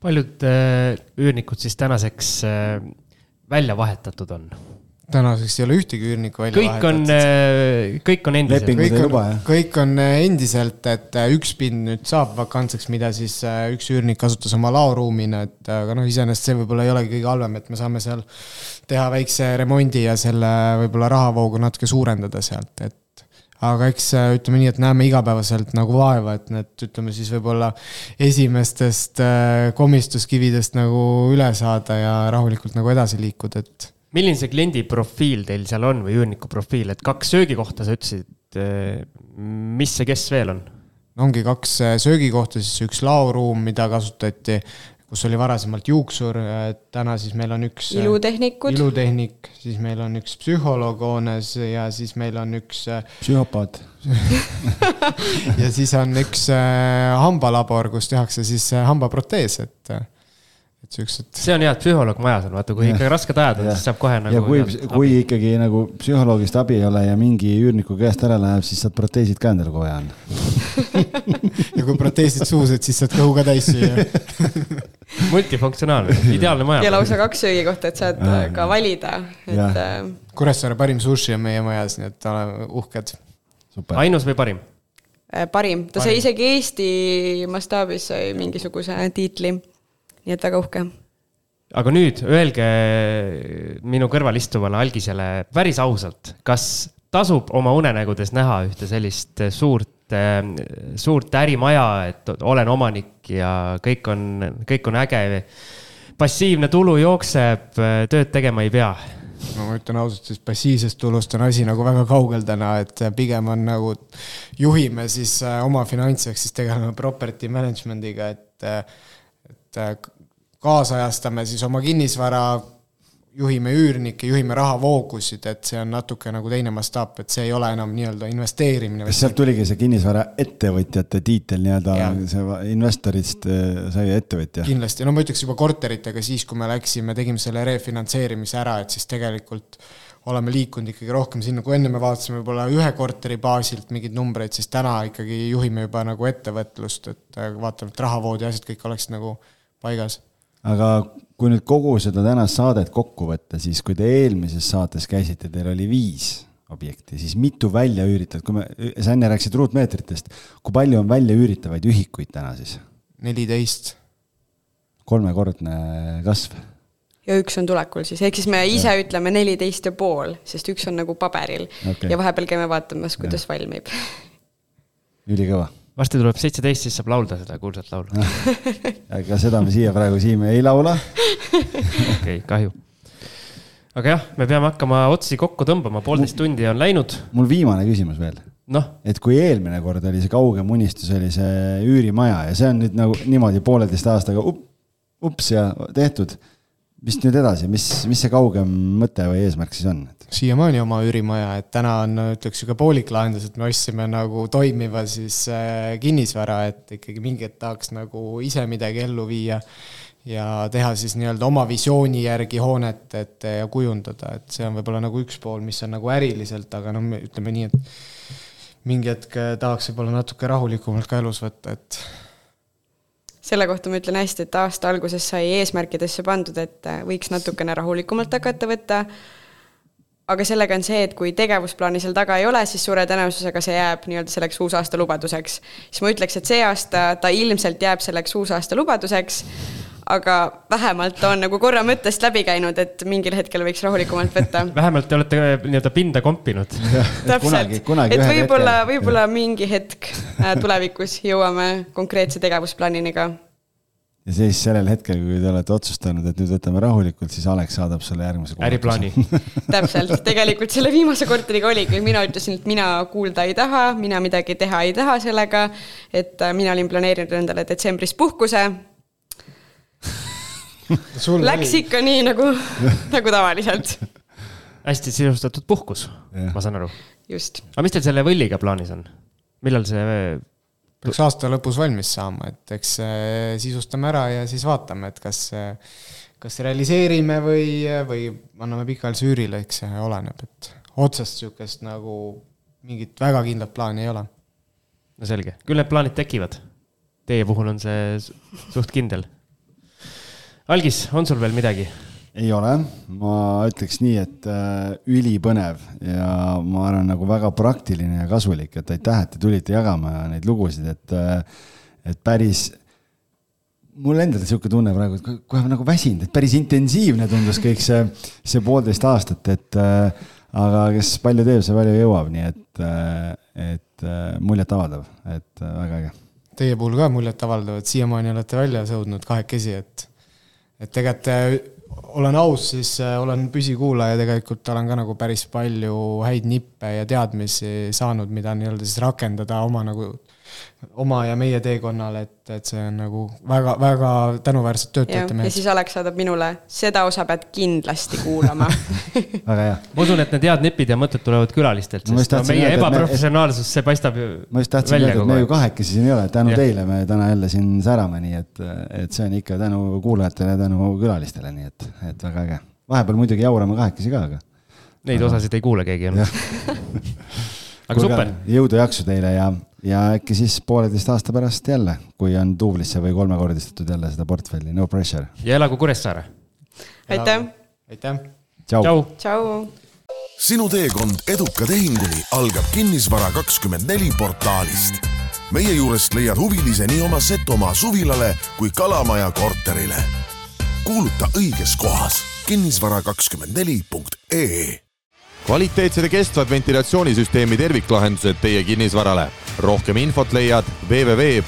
paljud äh, üürnikud siis tänaseks äh, välja vahetatud on? tänaseks ei ole ühtegi üürnikku välja kõik on, kõik on endiselt. Kõik on kõik on äh, endiselt, et äh, üks pind nüüd saab vakantseks, mida siis äh, üks üürnik kasutas oma laoruumina, et aga noh, iseenesest see võib-olla ei olegi kõige halvem, et me saame seal teha väikse remondi ja selle võib-olla rahavoogu natuke suurendada sealt, et aga eks äh, ütleme nii, et näeme igapäevaselt nagu vaeva, et need, ütleme siis võib-olla esimestest äh, komistuskividest nagu üle saada ja rahulikult nagu edasi liikuda, et milline see kliendi profiil teil seal on või üürniku profiil, et kaks söögikohta sa ütlesid, mis see kes veel on? ongi kaks äh, söögikohta, siis üks laoruum, mida kasutati, kus oli varasemalt juuksur, täna siis meil on üks. ilutehnikud, ilutehnik, siis meil on üks psühholoog hoones ja siis meil on üks äh, psühhopaat. ja siis on üks äh, hambalabor, kus tehakse siis äh, hambaprotees, et, et siuksed. see on hea, et psühholoog majas on, vaata kui Jah. ikka rasked ajad on, siis saab kohe nagu. ja kui, kui ikkagi nagu psühholoogist abi ei ole ja mingi üürniku käest ära läheb, siis saad proteesid ka endale kohe anda. ja kui proteesid suus, et siis saad kõhu ka täis süüa. multifunktsionaalne, ideaalne ja maja. lausa kaks söögikohta, et saad Aa, äh, ka valida, et äh, Kuressaare parim sushi on meie majas, nii et oleme uhked. super. ainus või parim? äh, parim, ta sai isegi Eesti mastaabis sai mingisuguse tiitli. nii et väga uhke. aga nüüd öelge minu kõrval istuvale algisele päris ausalt, kas tasub oma unenägudes näha ühte sellist suurt, suurt ärimaja, et olen omanik ja kõik on, kõik on äge. passiivne tulu jookseb, tööd tegema ei pea. no ma ütlen ausalt, siis passiivsest tulust on asi nagu väga kaugel täna, et pigem on nagu juhime siis äh, oma finantse, ehk siis tegeleme property management'iga, et, et äh, kaasajastame siis oma kinnisvara, juhime üürnikke, juhime rahavoogusid, et see on natuke nagu teine mastaap, et see ei ole enam nii-öelda investeerimine. kas sealt tuligi see kinnisvaraettevõtjate tiitel nii-öelda see investorist äh, sai ettevõtja? kindlasti, no ma ütleks juba korteritega siis, kui me läksime, tegime selle refinantseerimise ära, et siis tegelikult oleme liikunud ikkagi rohkem sinna, kui enne me vaatasime võib-olla ühe korteri baasilt mingeid numbreid, siis täna ikkagi juhime juba nagu ettevõtlust, et äh, vaatame, et rahavood ja asjad kõik oleksid nagu paigas. aga kui nüüd kogu seda tänast saadet kokku võtta, siis kui te eelmises saates käisite, teil oli viis objekti, siis mitu välja üüritavat, kui me, sa enne rääkisid ruutmeetritest, kui palju on välja üüritavaid ühikuid täna siis? neliteist, kolmekordne kasv. ja üks on tulekul siis, ehk siis me ise ütleme neliteist ja pool, sest üks on nagu paberil Okei. ja vahepeal käime vaatamas, kuidas valmib. ülikõva. Varsti tuleb seitseteist, siis saab laulda seda kuulsat laulu. aga seda me siia praegu siin ei laula. okei, kahju. aga jah, me peame hakkama otsi kokku tõmbama, poolteist tundi on läinud. mul viimane küsimus veel noh, et kui eelmine kord oli see kaugem unistus, oli see üürimaja ja see on nüüd nagu niimoodi pooleteist aastaga up, ups ja tehtud. Mis nüüd edasi, mis, mis see kaugem mõte või eesmärk siis on? siiamaani oma üürimaja, et täna on, ütleks sihuke poolik lahendus, et me ostsime nagu toimiva siis äh, kinnisvara, et ikkagi mingi hetk tahaks nagu ise midagi ellu viia ja teha siis nii-öelda oma visiooni järgi hoonet, et ja kujundada, et see on võib-olla nagu üks pool, mis on nagu äriliselt, aga noh, ütleme nii, et mingi hetk tahaks võib-olla natuke rahulikumalt ka elus võtta, et selle kohta ma ütlen hästi, et aasta alguses sai eesmärkidesse pandud, et äh, võiks natukene rahulikumalt hakata võtta, aga sellega on see, et kui tegevusplaani seal taga ei ole, siis suure tõenäosusega see jääb nii-öelda selleks uusaasta lubaduseks. siis ma ütleks, et see aasta ta ilmselt jääb selleks uusaasta lubaduseks, aga vähemalt on nagu korra mõttest läbi käinud, et mingil hetkel võiks rahulikumalt võtta. vähemalt te olete äh, nii-öelda pinda kompinud. täpselt, et võib-olla, võib-olla mingi hetk äh, tulevikus jõuame konkreetse tegevusplaanini ka ja siis sellel hetkel, kui te olete otsustanud, et nüüd võtame rahulikult, siis Alex saadab sulle järgmise. äriplaani täpselt, tegelikult selle viimase korteriga oligi, mina ütlesin, et mina kuulda ei taha, mina midagi teha ei taha sellega. et äh, mina olin planeerinud endale detsembris puhkuse Läks oli... ikka nii nagu, nagu tavaliselt. hästi sisustatud puhkus, ma saan aru. just. aga mis teil selle võlliga plaanis on? millal see? peaks aasta lõpus valmis saama, et eks sisustame ära ja siis vaatame, et kas, kas realiseerime või, või anname pikaajalise üürile, eks see oleneb, et otsest sihukest nagu mingit väga kindlat plaani ei ole. no selge, küll need plaanid tekivad. Teie puhul on see suht kindel algis, on sul veel midagi? ei ole, ma ütleks nii, et äh, ülipõnev ja ma arvan, nagu väga praktiline ja kasulik, et aitäh, et te tulite jagama neid lugusid, et, äh, et päris mul endal niisugune tunne praegu, et kohe nagu väsinud, et päris intensiivne tundus kõik see, see poolteist aastat, et äh, aga kes palju teeb, see palju jõuab, nii et, äh, et äh, muljetavaldav, et äh, väga äge. Teie puhul ka muljetavaldav, et siiamaani olete välja sõudnud kahekesi, et et tegelikult äh, olen aus, siis äh, olen püsikuulaja, tegelikult olen ka nagu päris palju häid nippe ja teadmisi saanud, mida nii-öelda siis rakendada oma nagu oma ja meie teekonnal, et, et see on nagu väga-väga tänuväärset tööd teete mehed. ja siis Alex saadab minule, seda osa pead kindlasti kuulama väga hea. ma usun, et need head nipid ja mõtted tulevad külalistelt, sest no, meie ebaprofessionaalsus, see paistab ju ma just tahtsin öelda, et me ju kahekesi siin ei ole, tänu ja. teile me täna jälle siin särame, nii et, et see on ikka tänu kuulajatele ja tänu külalistele, nii et, et väga äge. vahepeal muidugi jaurame kahekesi ka, aga. Neid osasid ei kuule keegi enam aga super. jõudu-jaksu teile ja ja äkki siis pooleteist aasta pärast jälle, kui on duublisse või kolmekordistatud jälle seda portfelli, no pressure. ja elagu Kuressaare. aitäh. aitäh. tšau. tšau. sinu teekond eduka tehinguni algab Kinnisvara kakskümmend neli portaalist. meie juurest leiad huvilise nii oma Setomaa suvilale kui Kalamaja korterile. kuuluta õiges kohas kinnisvara kakskümmend neli punkt ee kvaliteetsed ja kestvad ventilatsioonisüsteemi terviklahendused teie kinnisvarale. rohkem infot leiad www.knwood.ee